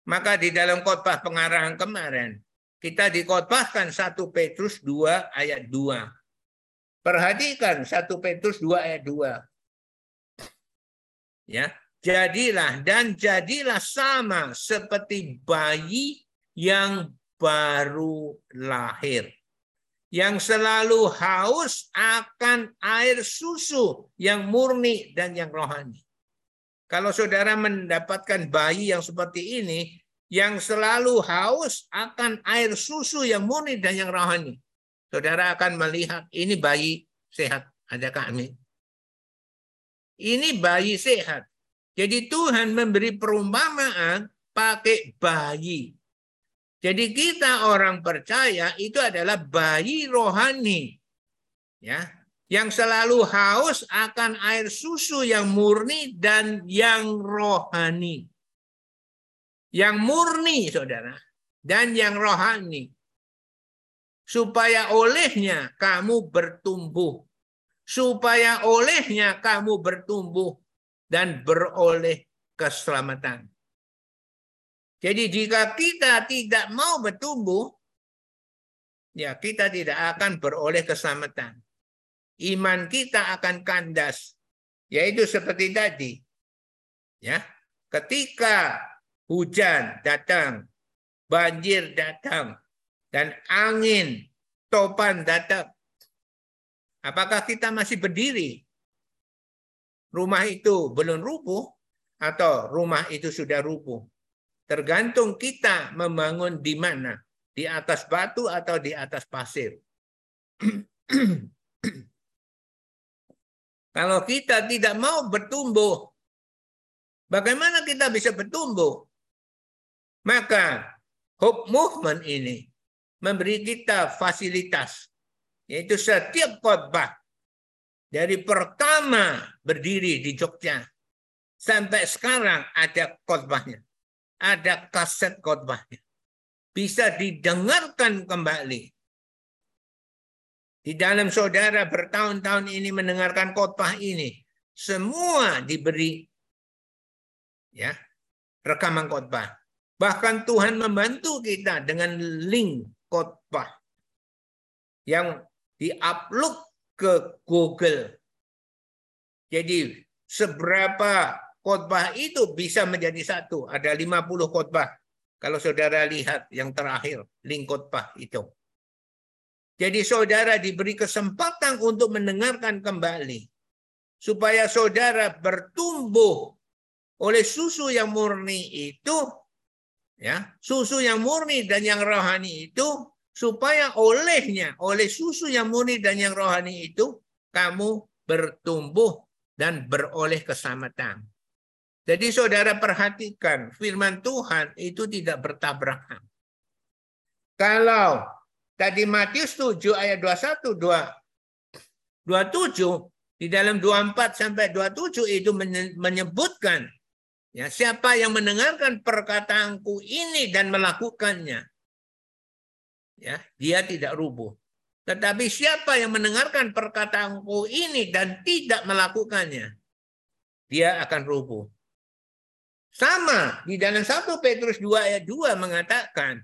Maka di dalam khotbah pengarahan kemarin, kita dikotbahkan 1 Petrus 2 ayat 2. Perhatikan 1 Petrus 2 ayat 2. Ya, jadilah dan jadilah sama seperti bayi yang baru lahir. Yang selalu haus akan air susu yang murni dan yang rohani. Kalau saudara mendapatkan bayi yang seperti ini, yang selalu haus akan air susu yang murni dan yang rohani. Saudara akan melihat ini bayi sehat. Adakah amin? Ini bayi sehat. Jadi Tuhan memberi perumpamaan pakai bayi. Jadi kita orang percaya itu adalah bayi rohani. Ya, yang selalu haus akan air susu yang murni dan yang rohani. Yang murni, saudara, dan yang rohani. Supaya olehnya kamu bertumbuh. Supaya olehnya kamu bertumbuh dan beroleh keselamatan. Jadi jika kita tidak mau bertumbuh, ya kita tidak akan beroleh keselamatan iman kita akan kandas. Yaitu seperti tadi. Ya, ketika hujan datang, banjir datang, dan angin topan datang. Apakah kita masih berdiri? rumah itu belum rubuh atau rumah itu sudah rubuh. Tergantung kita membangun di mana, di atas batu atau di atas pasir. Kalau kita tidak mau bertumbuh, bagaimana kita bisa bertumbuh? Maka Hope Movement ini memberi kita fasilitas, yaitu setiap khotbah dari pertama berdiri di Jogja sampai sekarang ada khotbahnya. Ada kaset khotbahnya. Bisa didengarkan kembali. Di dalam saudara bertahun-tahun ini mendengarkan khotbah ini, semua diberi ya rekaman khotbah. Bahkan Tuhan membantu kita dengan link khotbah yang diupload ke Google. Jadi seberapa khotbah itu bisa menjadi satu. Ada 50 khotbah. Kalau saudara lihat yang terakhir, link khotbah itu. Jadi saudara diberi kesempatan untuk mendengarkan kembali. Supaya saudara bertumbuh oleh susu yang murni itu, ya susu yang murni dan yang rohani itu supaya olehnya, oleh susu yang murni dan yang rohani itu, kamu bertumbuh dan beroleh keselamatan. Jadi saudara perhatikan, firman Tuhan itu tidak bertabrakan. Kalau tadi Matius 7 ayat 21, 2, 27, di dalam 24 sampai 27 itu menyebutkan ya siapa yang mendengarkan perkataanku ini dan melakukannya ya dia tidak rubuh. Tetapi siapa yang mendengarkan perkataanku ini dan tidak melakukannya, dia akan rubuh. Sama di dalam 1 Petrus 2 ayat 2 mengatakan,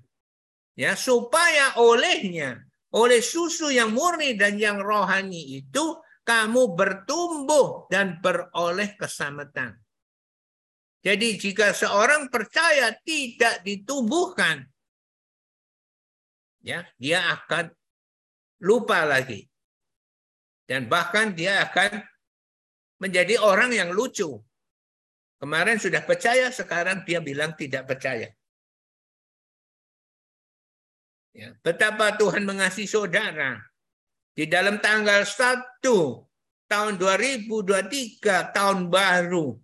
ya supaya olehnya, oleh susu yang murni dan yang rohani itu, kamu bertumbuh dan beroleh keselamatan. Jadi jika seorang percaya tidak ditumbuhkan ya dia akan lupa lagi dan bahkan dia akan menjadi orang yang lucu. Kemarin sudah percaya, sekarang dia bilang tidak percaya. Ya, betapa Tuhan mengasihi saudara. Di dalam tanggal 1 tahun 2023, tahun baru,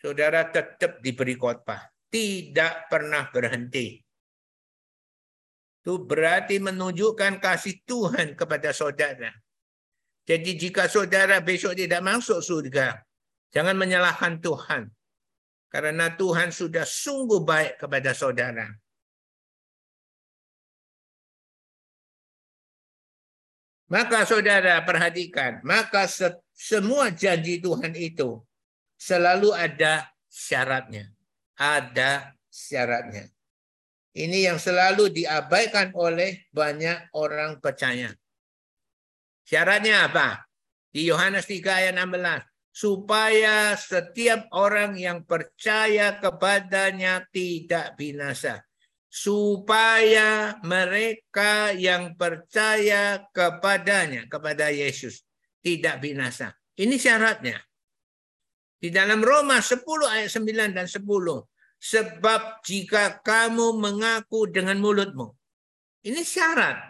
saudara tetap diberi khotbah. Tidak pernah berhenti. Itu berarti menunjukkan kasih Tuhan kepada saudara. Jadi jika saudara besok tidak masuk surga, jangan menyalahkan Tuhan. Karena Tuhan sudah sungguh baik kepada saudara. Maka saudara perhatikan, maka semua janji Tuhan itu selalu ada syaratnya. Ada syaratnya. Ini yang selalu diabaikan oleh banyak orang percaya. Syaratnya apa? Di Yohanes 3 ayat 16. Supaya setiap orang yang percaya kepadanya tidak binasa. Supaya mereka yang percaya kepadanya, kepada Yesus, tidak binasa. Ini syaratnya. Di dalam Roma 10 ayat 9 dan 10. Sebab jika kamu mengaku dengan mulutmu. Ini syarat.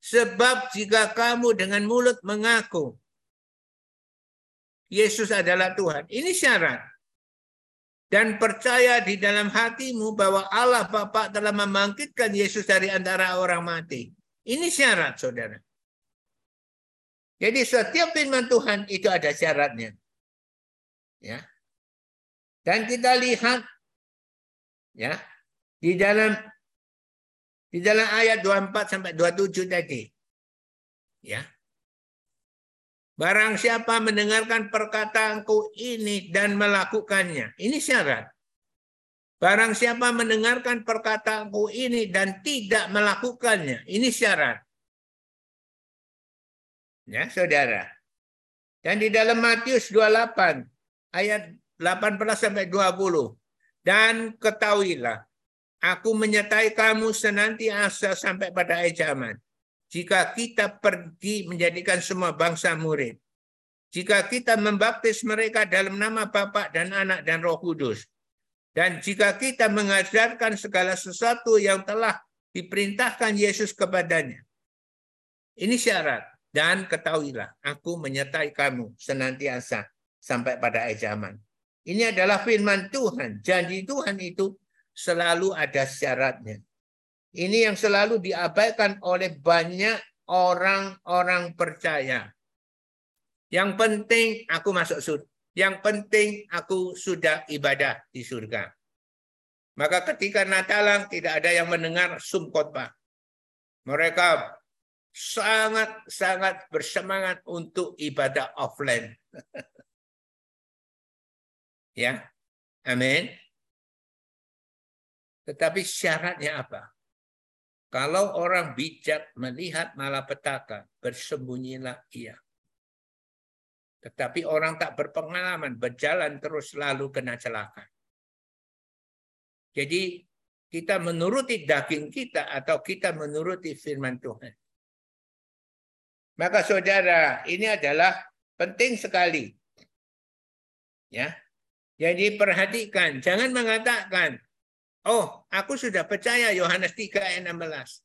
Sebab jika kamu dengan mulut mengaku. Yesus adalah Tuhan. Ini syarat. Dan percaya di dalam hatimu bahwa Allah Bapa telah membangkitkan Yesus dari antara orang mati. Ini syarat, saudara. Jadi setiap firman Tuhan itu ada syaratnya. Ya. Dan kita lihat ya di dalam di dalam ayat 24 sampai 27 tadi ya Barang siapa mendengarkan perkataanku ini dan melakukannya. Ini syarat. Barang siapa mendengarkan perkataanku ini dan tidak melakukannya. Ini syarat. Ya, saudara. Dan di dalam Matius 28 ayat 18 sampai 20. Dan ketahuilah, aku menyertai kamu senantiasa sampai pada akhir zaman. Jika kita pergi menjadikan semua bangsa murid. jika kita membaptis mereka dalam nama Bapa dan Anak dan Roh Kudus. Dan jika kita mengajarkan segala sesuatu yang telah diperintahkan Yesus kepadanya. Ini syarat. Dan ketahuilah, aku menyertai kamu senantiasa sampai pada akhir zaman. Ini adalah firman Tuhan. Janji Tuhan itu selalu ada syaratnya. Ini yang selalu diabaikan oleh banyak orang-orang percaya. Yang penting aku masuk surga. Yang penting aku sudah ibadah di surga. Maka ketika Natalan tidak ada yang mendengar sum khotbah. Mereka sangat-sangat bersemangat untuk ibadah offline. ya, amin. Tetapi syaratnya apa? Kalau orang bijak melihat malapetaka, bersembunyilah ia. Tetapi orang tak berpengalaman, berjalan terus lalu kena celaka. Jadi kita menuruti daging kita atau kita menuruti firman Tuhan. Maka saudara, ini adalah penting sekali. Ya. Jadi perhatikan, jangan mengatakan Oh, aku sudah percaya Yohanes 3 ayat 16.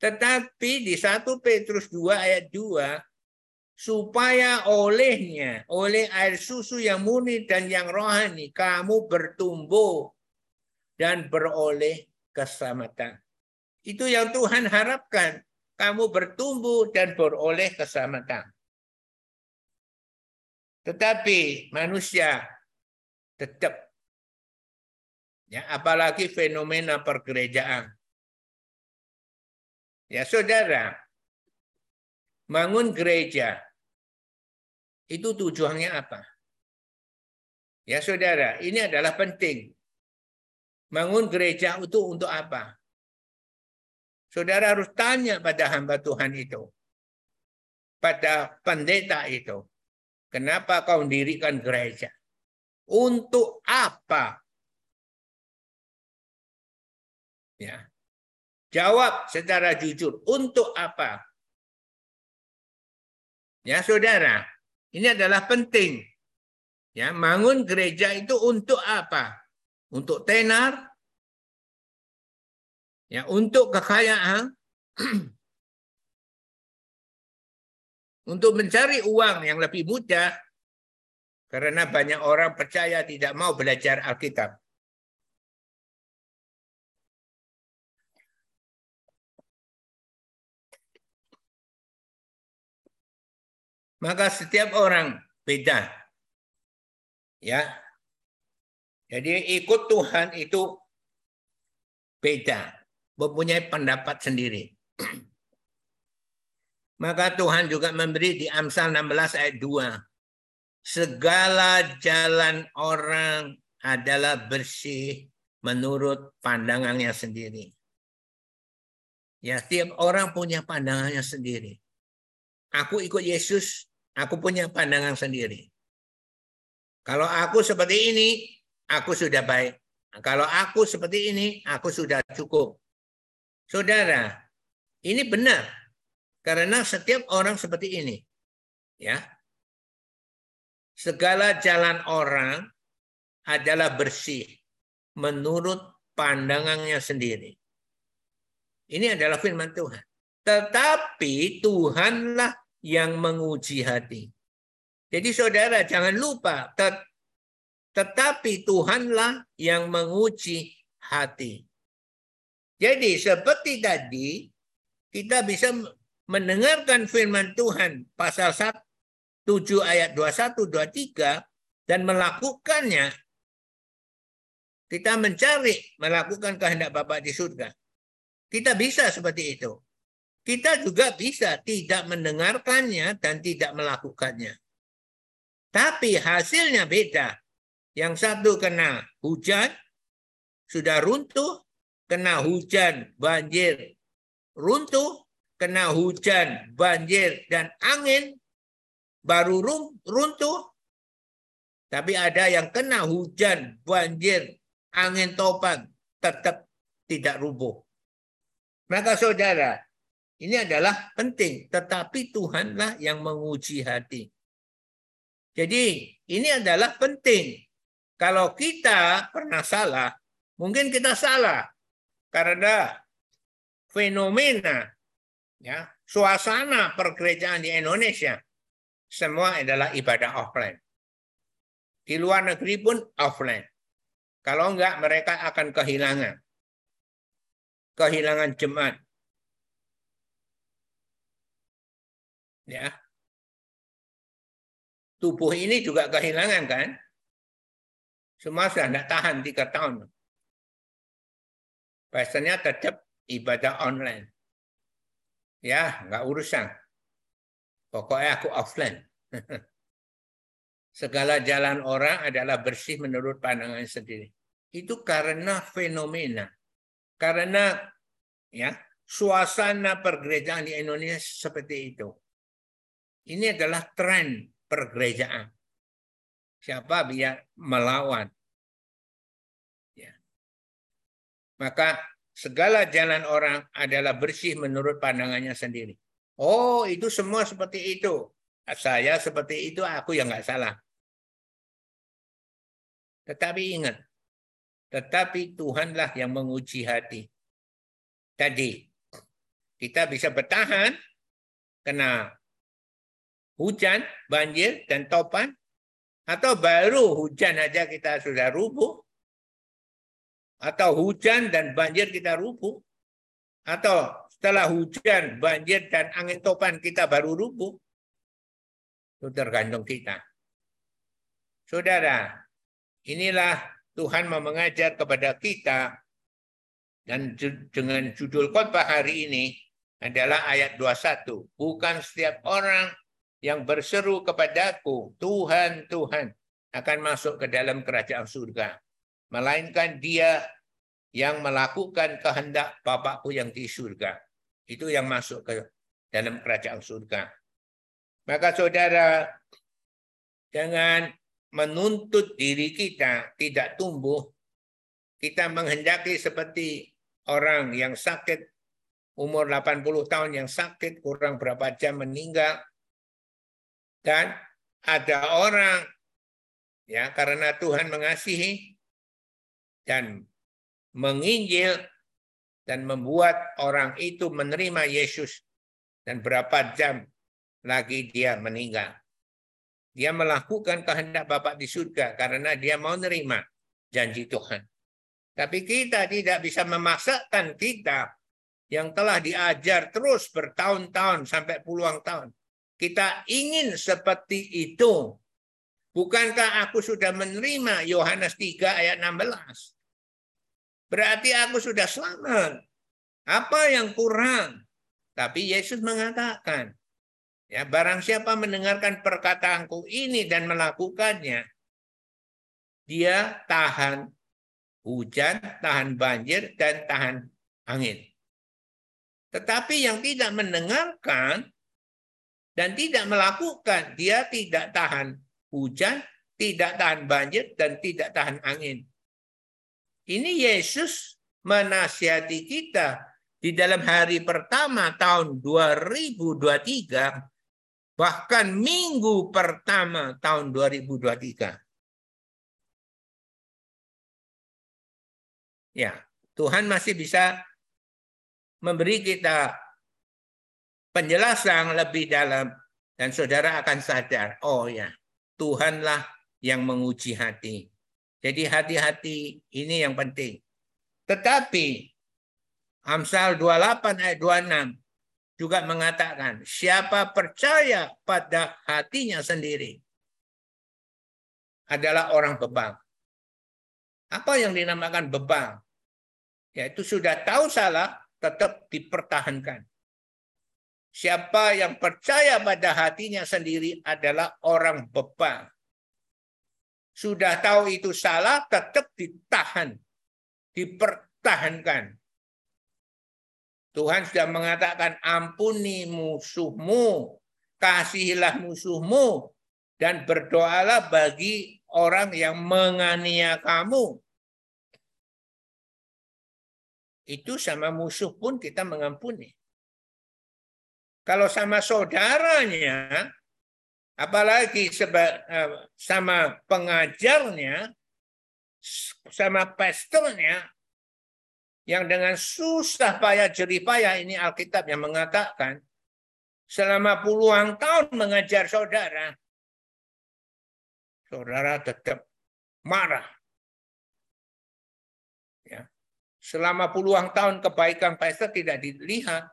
Tetapi di 1 Petrus 2 ayat 2, supaya olehnya, oleh air susu yang murni dan yang rohani, kamu bertumbuh dan beroleh keselamatan. Itu yang Tuhan harapkan. Kamu bertumbuh dan beroleh keselamatan. Tetapi manusia tetap Ya, apalagi fenomena pergerejaan. Ya, saudara, bangun gereja itu tujuannya apa? Ya, saudara, ini adalah penting. Bangun gereja itu untuk apa? Saudara harus tanya pada hamba Tuhan itu. Pada pendeta itu. Kenapa kau mendirikan gereja? Untuk apa Ya. Jawab secara jujur. Untuk apa? Ya, saudara. Ini adalah penting. Ya, bangun gereja itu untuk apa? Untuk tenar? Ya, untuk kekayaan? untuk mencari uang yang lebih mudah karena banyak orang percaya tidak mau belajar Alkitab. Maka setiap orang beda. Ya. Jadi ikut Tuhan itu beda, mempunyai pendapat sendiri. Maka Tuhan juga memberi di Amsal 16 ayat 2. Segala jalan orang adalah bersih menurut pandangannya sendiri. Ya, setiap orang punya pandangannya sendiri. Aku ikut Yesus Aku punya pandangan sendiri. Kalau aku seperti ini, aku sudah baik. Kalau aku seperti ini, aku sudah cukup. Saudara, ini benar. Karena setiap orang seperti ini. Ya. Segala jalan orang adalah bersih menurut pandangannya sendiri. Ini adalah firman Tuhan. Tetapi Tuhanlah yang menguji hati. Jadi saudara jangan lupa, tet tetapi Tuhanlah yang menguji hati. Jadi seperti tadi, kita bisa mendengarkan firman Tuhan pasal 1, 7 ayat 21, 23, dan melakukannya. Kita mencari melakukan kehendak Bapak di surga. Kita bisa seperti itu. Kita juga bisa tidak mendengarkannya dan tidak melakukannya. Tapi hasilnya beda. Yang satu kena hujan, sudah runtuh, kena hujan, banjir, runtuh, kena hujan, banjir, dan angin, baru runtuh. Tapi ada yang kena hujan, banjir, angin topan, tetap tidak rubuh. Maka saudara, ini adalah penting, tetapi Tuhanlah yang menguji hati. Jadi ini adalah penting. Kalau kita pernah salah, mungkin kita salah karena fenomena ya suasana pergerejaan di Indonesia semua adalah ibadah offline. Di luar negeri pun offline. Kalau enggak mereka akan kehilangan. Kehilangan jemaat. Ya. Tubuh ini juga kehilangan kan? Semua sudah tidak tahan tiga tahun. Biasanya tetap ibadah online. Ya, nggak urusan. Pokoknya aku offline. Segala jalan orang adalah bersih menurut pandangan sendiri. Itu karena fenomena. Karena ya suasana pergerejaan di Indonesia seperti itu. Ini adalah tren pergerejaan. Siapa biar melawan. Ya. Maka segala jalan orang adalah bersih menurut pandangannya sendiri. Oh, itu semua seperti itu saya seperti itu aku yang nggak salah. Tetapi ingat, tetapi Tuhanlah yang menguji hati. Tadi kita bisa bertahan kena hujan, banjir, dan topan, atau baru hujan aja kita sudah rubuh, atau hujan dan banjir kita rubuh, atau setelah hujan, banjir, dan angin topan kita baru rubuh, itu tergantung kita. Saudara, inilah Tuhan mau mengajar kepada kita. Dan dengan judul khotbah hari ini adalah ayat 21. Bukan setiap orang yang berseru kepadaku, Tuhan, Tuhan, akan masuk ke dalam kerajaan surga. Melainkan dia yang melakukan kehendak Bapakku yang di surga. Itu yang masuk ke dalam kerajaan surga. Maka saudara, jangan menuntut diri kita tidak tumbuh. Kita menghendaki seperti orang yang sakit, umur 80 tahun yang sakit, kurang berapa jam meninggal. Dan ada orang ya karena Tuhan mengasihi dan menginjil dan membuat orang itu menerima Yesus dan berapa jam lagi dia meninggal. Dia melakukan kehendak Bapak di surga karena dia mau nerima janji Tuhan. Tapi kita tidak bisa memaksakan kita yang telah diajar terus bertahun-tahun sampai puluhan tahun. Kita ingin seperti itu. Bukankah aku sudah menerima Yohanes 3 ayat 16? Berarti aku sudah selamat. Apa yang kurang? Tapi Yesus mengatakan, Ya, barang siapa mendengarkan perkataanku ini dan melakukannya, dia tahan hujan, tahan banjir, dan tahan angin. Tetapi yang tidak mendengarkan dan tidak melakukan, dia tidak tahan hujan, tidak tahan banjir, dan tidak tahan angin. Ini Yesus menasihati kita di dalam hari pertama tahun 2023 bahkan minggu pertama tahun 2023. Ya, Tuhan masih bisa memberi kita penjelasan lebih dalam dan saudara akan sadar, oh ya, Tuhanlah yang menguji hati. Jadi hati-hati ini yang penting. Tetapi Amsal 28 ayat 26 juga mengatakan, siapa percaya pada hatinya sendiri adalah orang bebal. Apa yang dinamakan bebal? Yaitu sudah tahu salah, tetap dipertahankan. Siapa yang percaya pada hatinya sendiri adalah orang bebal. Sudah tahu itu salah, tetap ditahan, dipertahankan. Tuhan sudah mengatakan ampuni musuhmu, kasihilah musuhmu, dan berdoalah bagi orang yang menganiaya kamu. Itu sama musuh pun kita mengampuni. Kalau sama saudaranya, Apalagi seba, uh, sama pengajarnya, sama pastornya, yang dengan susah payah jerih payah ini Alkitab yang mengatakan selama puluhan tahun mengajar saudara, saudara tetap marah. Ya. Selama puluhan tahun kebaikan pastor tidak dilihat,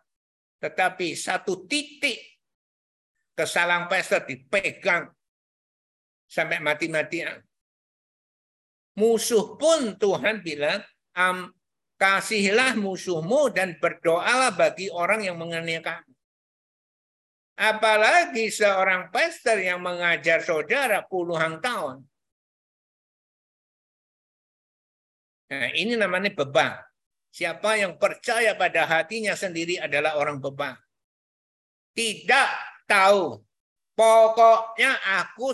tetapi satu titik kesalahan pastor dipegang sampai mati-matian. Musuh pun Tuhan bilang, Am, kasihilah musuhmu dan berdoalah bagi orang yang mengenai kamu. Apalagi seorang pastor yang mengajar saudara puluhan tahun. Nah, ini namanya beban. Siapa yang percaya pada hatinya sendiri adalah orang beban. Tidak tahu. Pokoknya aku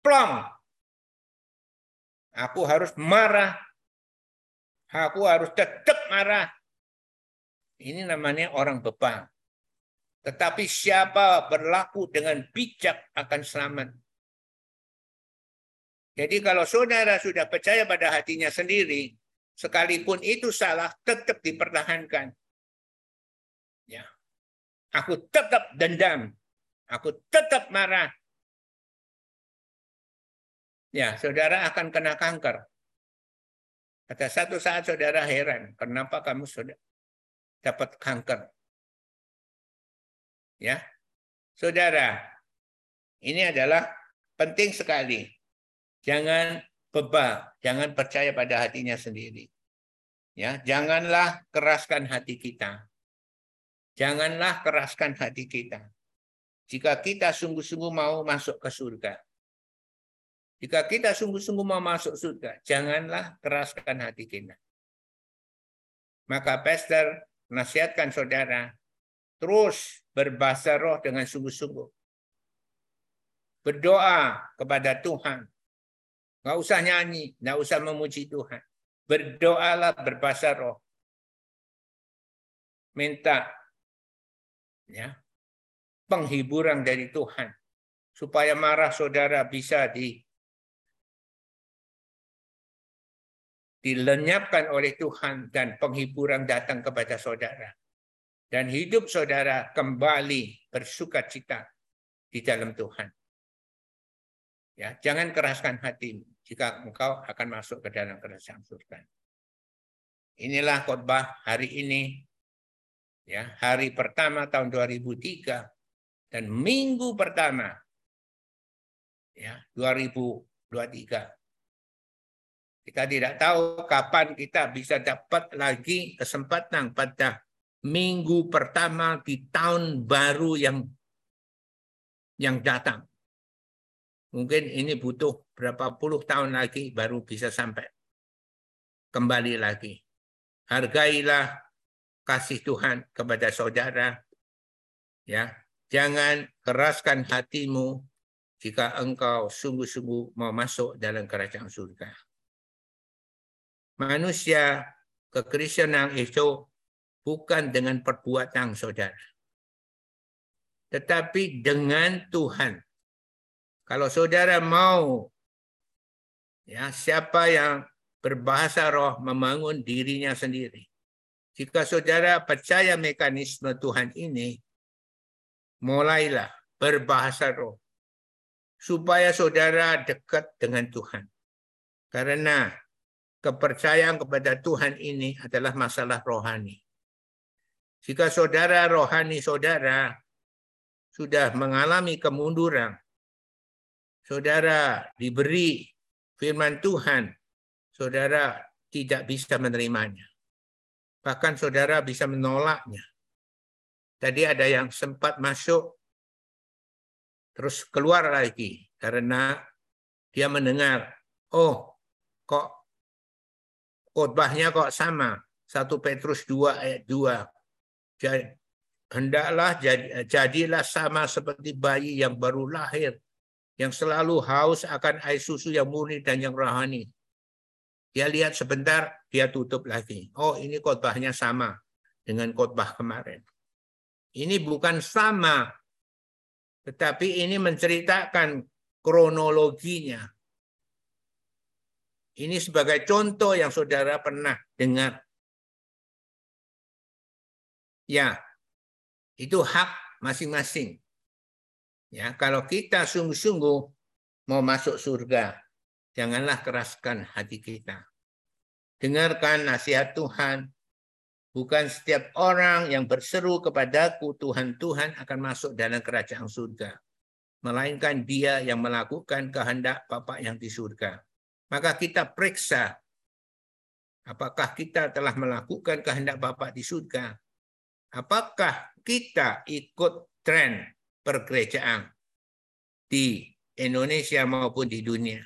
plong. Aku harus marah. Aku harus tetap marah. Ini namanya orang beban. Tetapi siapa berlaku dengan bijak akan selamat. Jadi kalau saudara sudah percaya pada hatinya sendiri, sekalipun itu salah, tetap dipertahankan. Ya. Aku tetap dendam. Aku tetap marah. Ya, saudara akan kena kanker. Pada satu saat saudara heran, kenapa kamu sudah dapat kanker? Ya, saudara, ini adalah penting sekali. Jangan bebal, jangan percaya pada hatinya sendiri. Ya, janganlah keraskan hati kita. Janganlah keraskan hati kita. Jika kita sungguh-sungguh mau masuk ke surga. Jika kita sungguh-sungguh mau masuk surga, janganlah keraskan hati kita. Maka pastor nasihatkan saudara, terus berbahasa roh dengan sungguh-sungguh. Berdoa kepada Tuhan. Nggak usah nyanyi, nggak usah memuji Tuhan. Berdoalah berbahasa roh. Minta ya penghiburan dari Tuhan supaya marah saudara bisa di dilenyapkan oleh Tuhan dan penghiburan datang kepada saudara dan hidup saudara kembali bersuka cita di dalam Tuhan. Ya, jangan keraskan hati jika engkau akan masuk ke dalam kerajaan surga. Inilah khotbah hari ini ya hari pertama tahun 2003 dan minggu pertama ya 2023 kita tidak tahu kapan kita bisa dapat lagi kesempatan pada minggu pertama di tahun baru yang yang datang. Mungkin ini butuh berapa puluh tahun lagi baru bisa sampai kembali lagi. Hargailah kasih Tuhan kepada saudara. Ya, jangan keraskan hatimu jika engkau sungguh-sungguh mau masuk dalam kerajaan surga. Manusia kekristenan itu bukan dengan perbuatan saudara. Tetapi dengan Tuhan. Kalau saudara mau ya siapa yang berbahasa roh membangun dirinya sendiri. Jika saudara percaya mekanisme Tuhan ini, mulailah berbahasa roh. Supaya saudara dekat dengan Tuhan. Karena kepercayaan kepada Tuhan ini adalah masalah rohani. Jika saudara rohani saudara sudah mengalami kemunduran, saudara diberi firman Tuhan, saudara tidak bisa menerimanya. Bahkan saudara bisa menolaknya. Tadi ada yang sempat masuk, terus keluar lagi karena dia mendengar, oh kok khotbahnya kok sama. 1 Petrus 2 ayat 2. Jadi, hendaklah jadi, jadilah sama seperti bayi yang baru lahir, yang selalu haus akan air susu yang murni dan yang rohani. Dia lihat sebentar, dia tutup lagi. Oh, ini khotbahnya sama dengan khotbah kemarin. Ini bukan sama Tetapi ini menceritakan kronologinya. Ini sebagai contoh yang saudara pernah dengar. Ya, itu hak masing-masing. Ya, kalau kita sungguh-sungguh mau masuk surga, janganlah keraskan hati kita. Dengarkan nasihat Tuhan. Bukan setiap orang yang berseru kepadaku, Tuhan, Tuhan akan masuk dalam kerajaan surga. Melainkan dia yang melakukan kehendak Bapa yang di surga. Maka kita periksa apakah kita telah melakukan kehendak Bapa di surga. Apakah kita ikut tren pergerejaan di Indonesia maupun di dunia.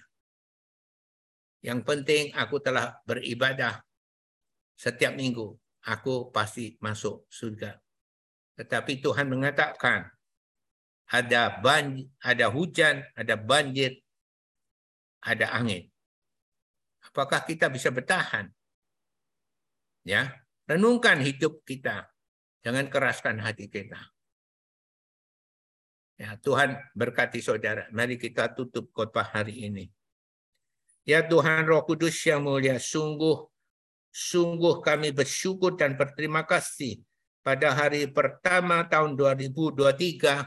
Yang penting aku telah beribadah setiap minggu. Aku pasti masuk surga. Tetapi Tuhan mengatakan ada banjir, ada hujan, ada banjir, ada angin. Apakah kita bisa bertahan? Ya, renungkan hidup kita. Jangan keraskan hati kita. Ya, Tuhan berkati saudara. Mari kita tutup khotbah hari ini. Ya Tuhan Roh Kudus yang mulia, sungguh sungguh kami bersyukur dan berterima kasih pada hari pertama tahun 2023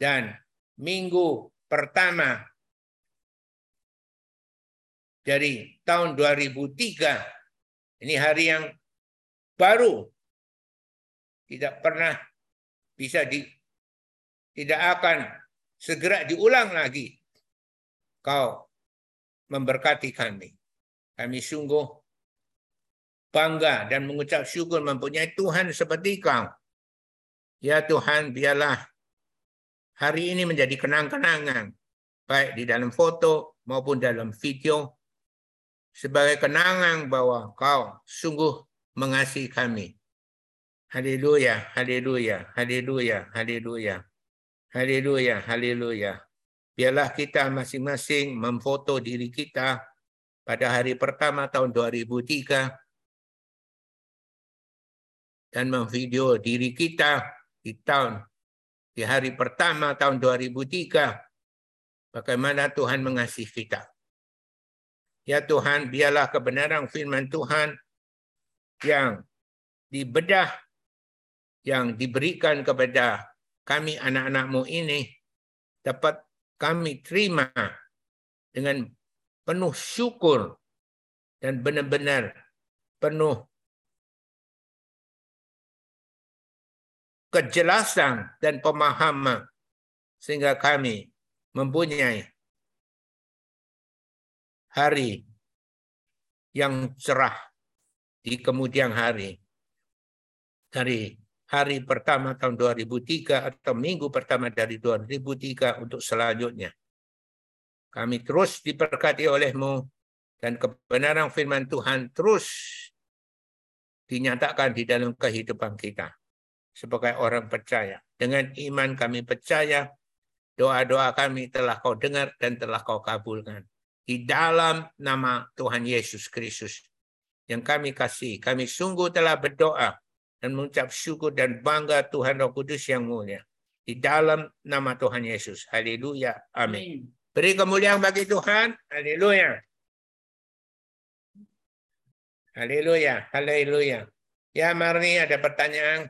dan minggu pertama dari tahun 2003. Ini hari yang baru. Tidak pernah bisa di tidak akan segera diulang lagi. Kau memberkati kami. Kami sungguh bangga dan mengucap syukur mempunyai Tuhan seperti kau. Ya Tuhan, biarlah hari ini menjadi kenang-kenangan, baik di dalam foto maupun dalam video, sebagai kenangan bahwa kau sungguh mengasihi kami. Haleluya, haleluya, haleluya, haleluya. Haleluya, haleluya. Biarlah kita masing-masing memfoto diri kita pada hari pertama tahun 2003 dan memvideo diri kita di tahun di hari pertama tahun 2003 bagaimana Tuhan mengasihi kita. Ya Tuhan, biarlah kebenaran firman Tuhan yang dibedah yang diberikan kepada kami anak-anakmu ini dapat kami terima dengan penuh syukur dan benar-benar penuh kejelasan dan pemahaman sehingga kami mempunyai hari yang cerah di kemudian hari dari hari pertama tahun 2003 atau minggu pertama dari 2003 untuk selanjutnya. Kami terus diberkati olehmu dan kebenaran firman Tuhan terus dinyatakan di dalam kehidupan kita sebagai orang percaya. Dengan iman kami percaya doa-doa kami telah kau dengar dan telah kau kabulkan. Di dalam nama Tuhan Yesus Kristus yang kami kasih, kami sungguh telah berdoa dan mengucap syukur dan bangga Tuhan Roh Kudus yang mulia. Di dalam nama Tuhan Yesus. Haleluya. Amin. Beri kemuliaan bagi Tuhan. Haleluya. Haleluya. Haleluya. Ya Marni ada pertanyaan?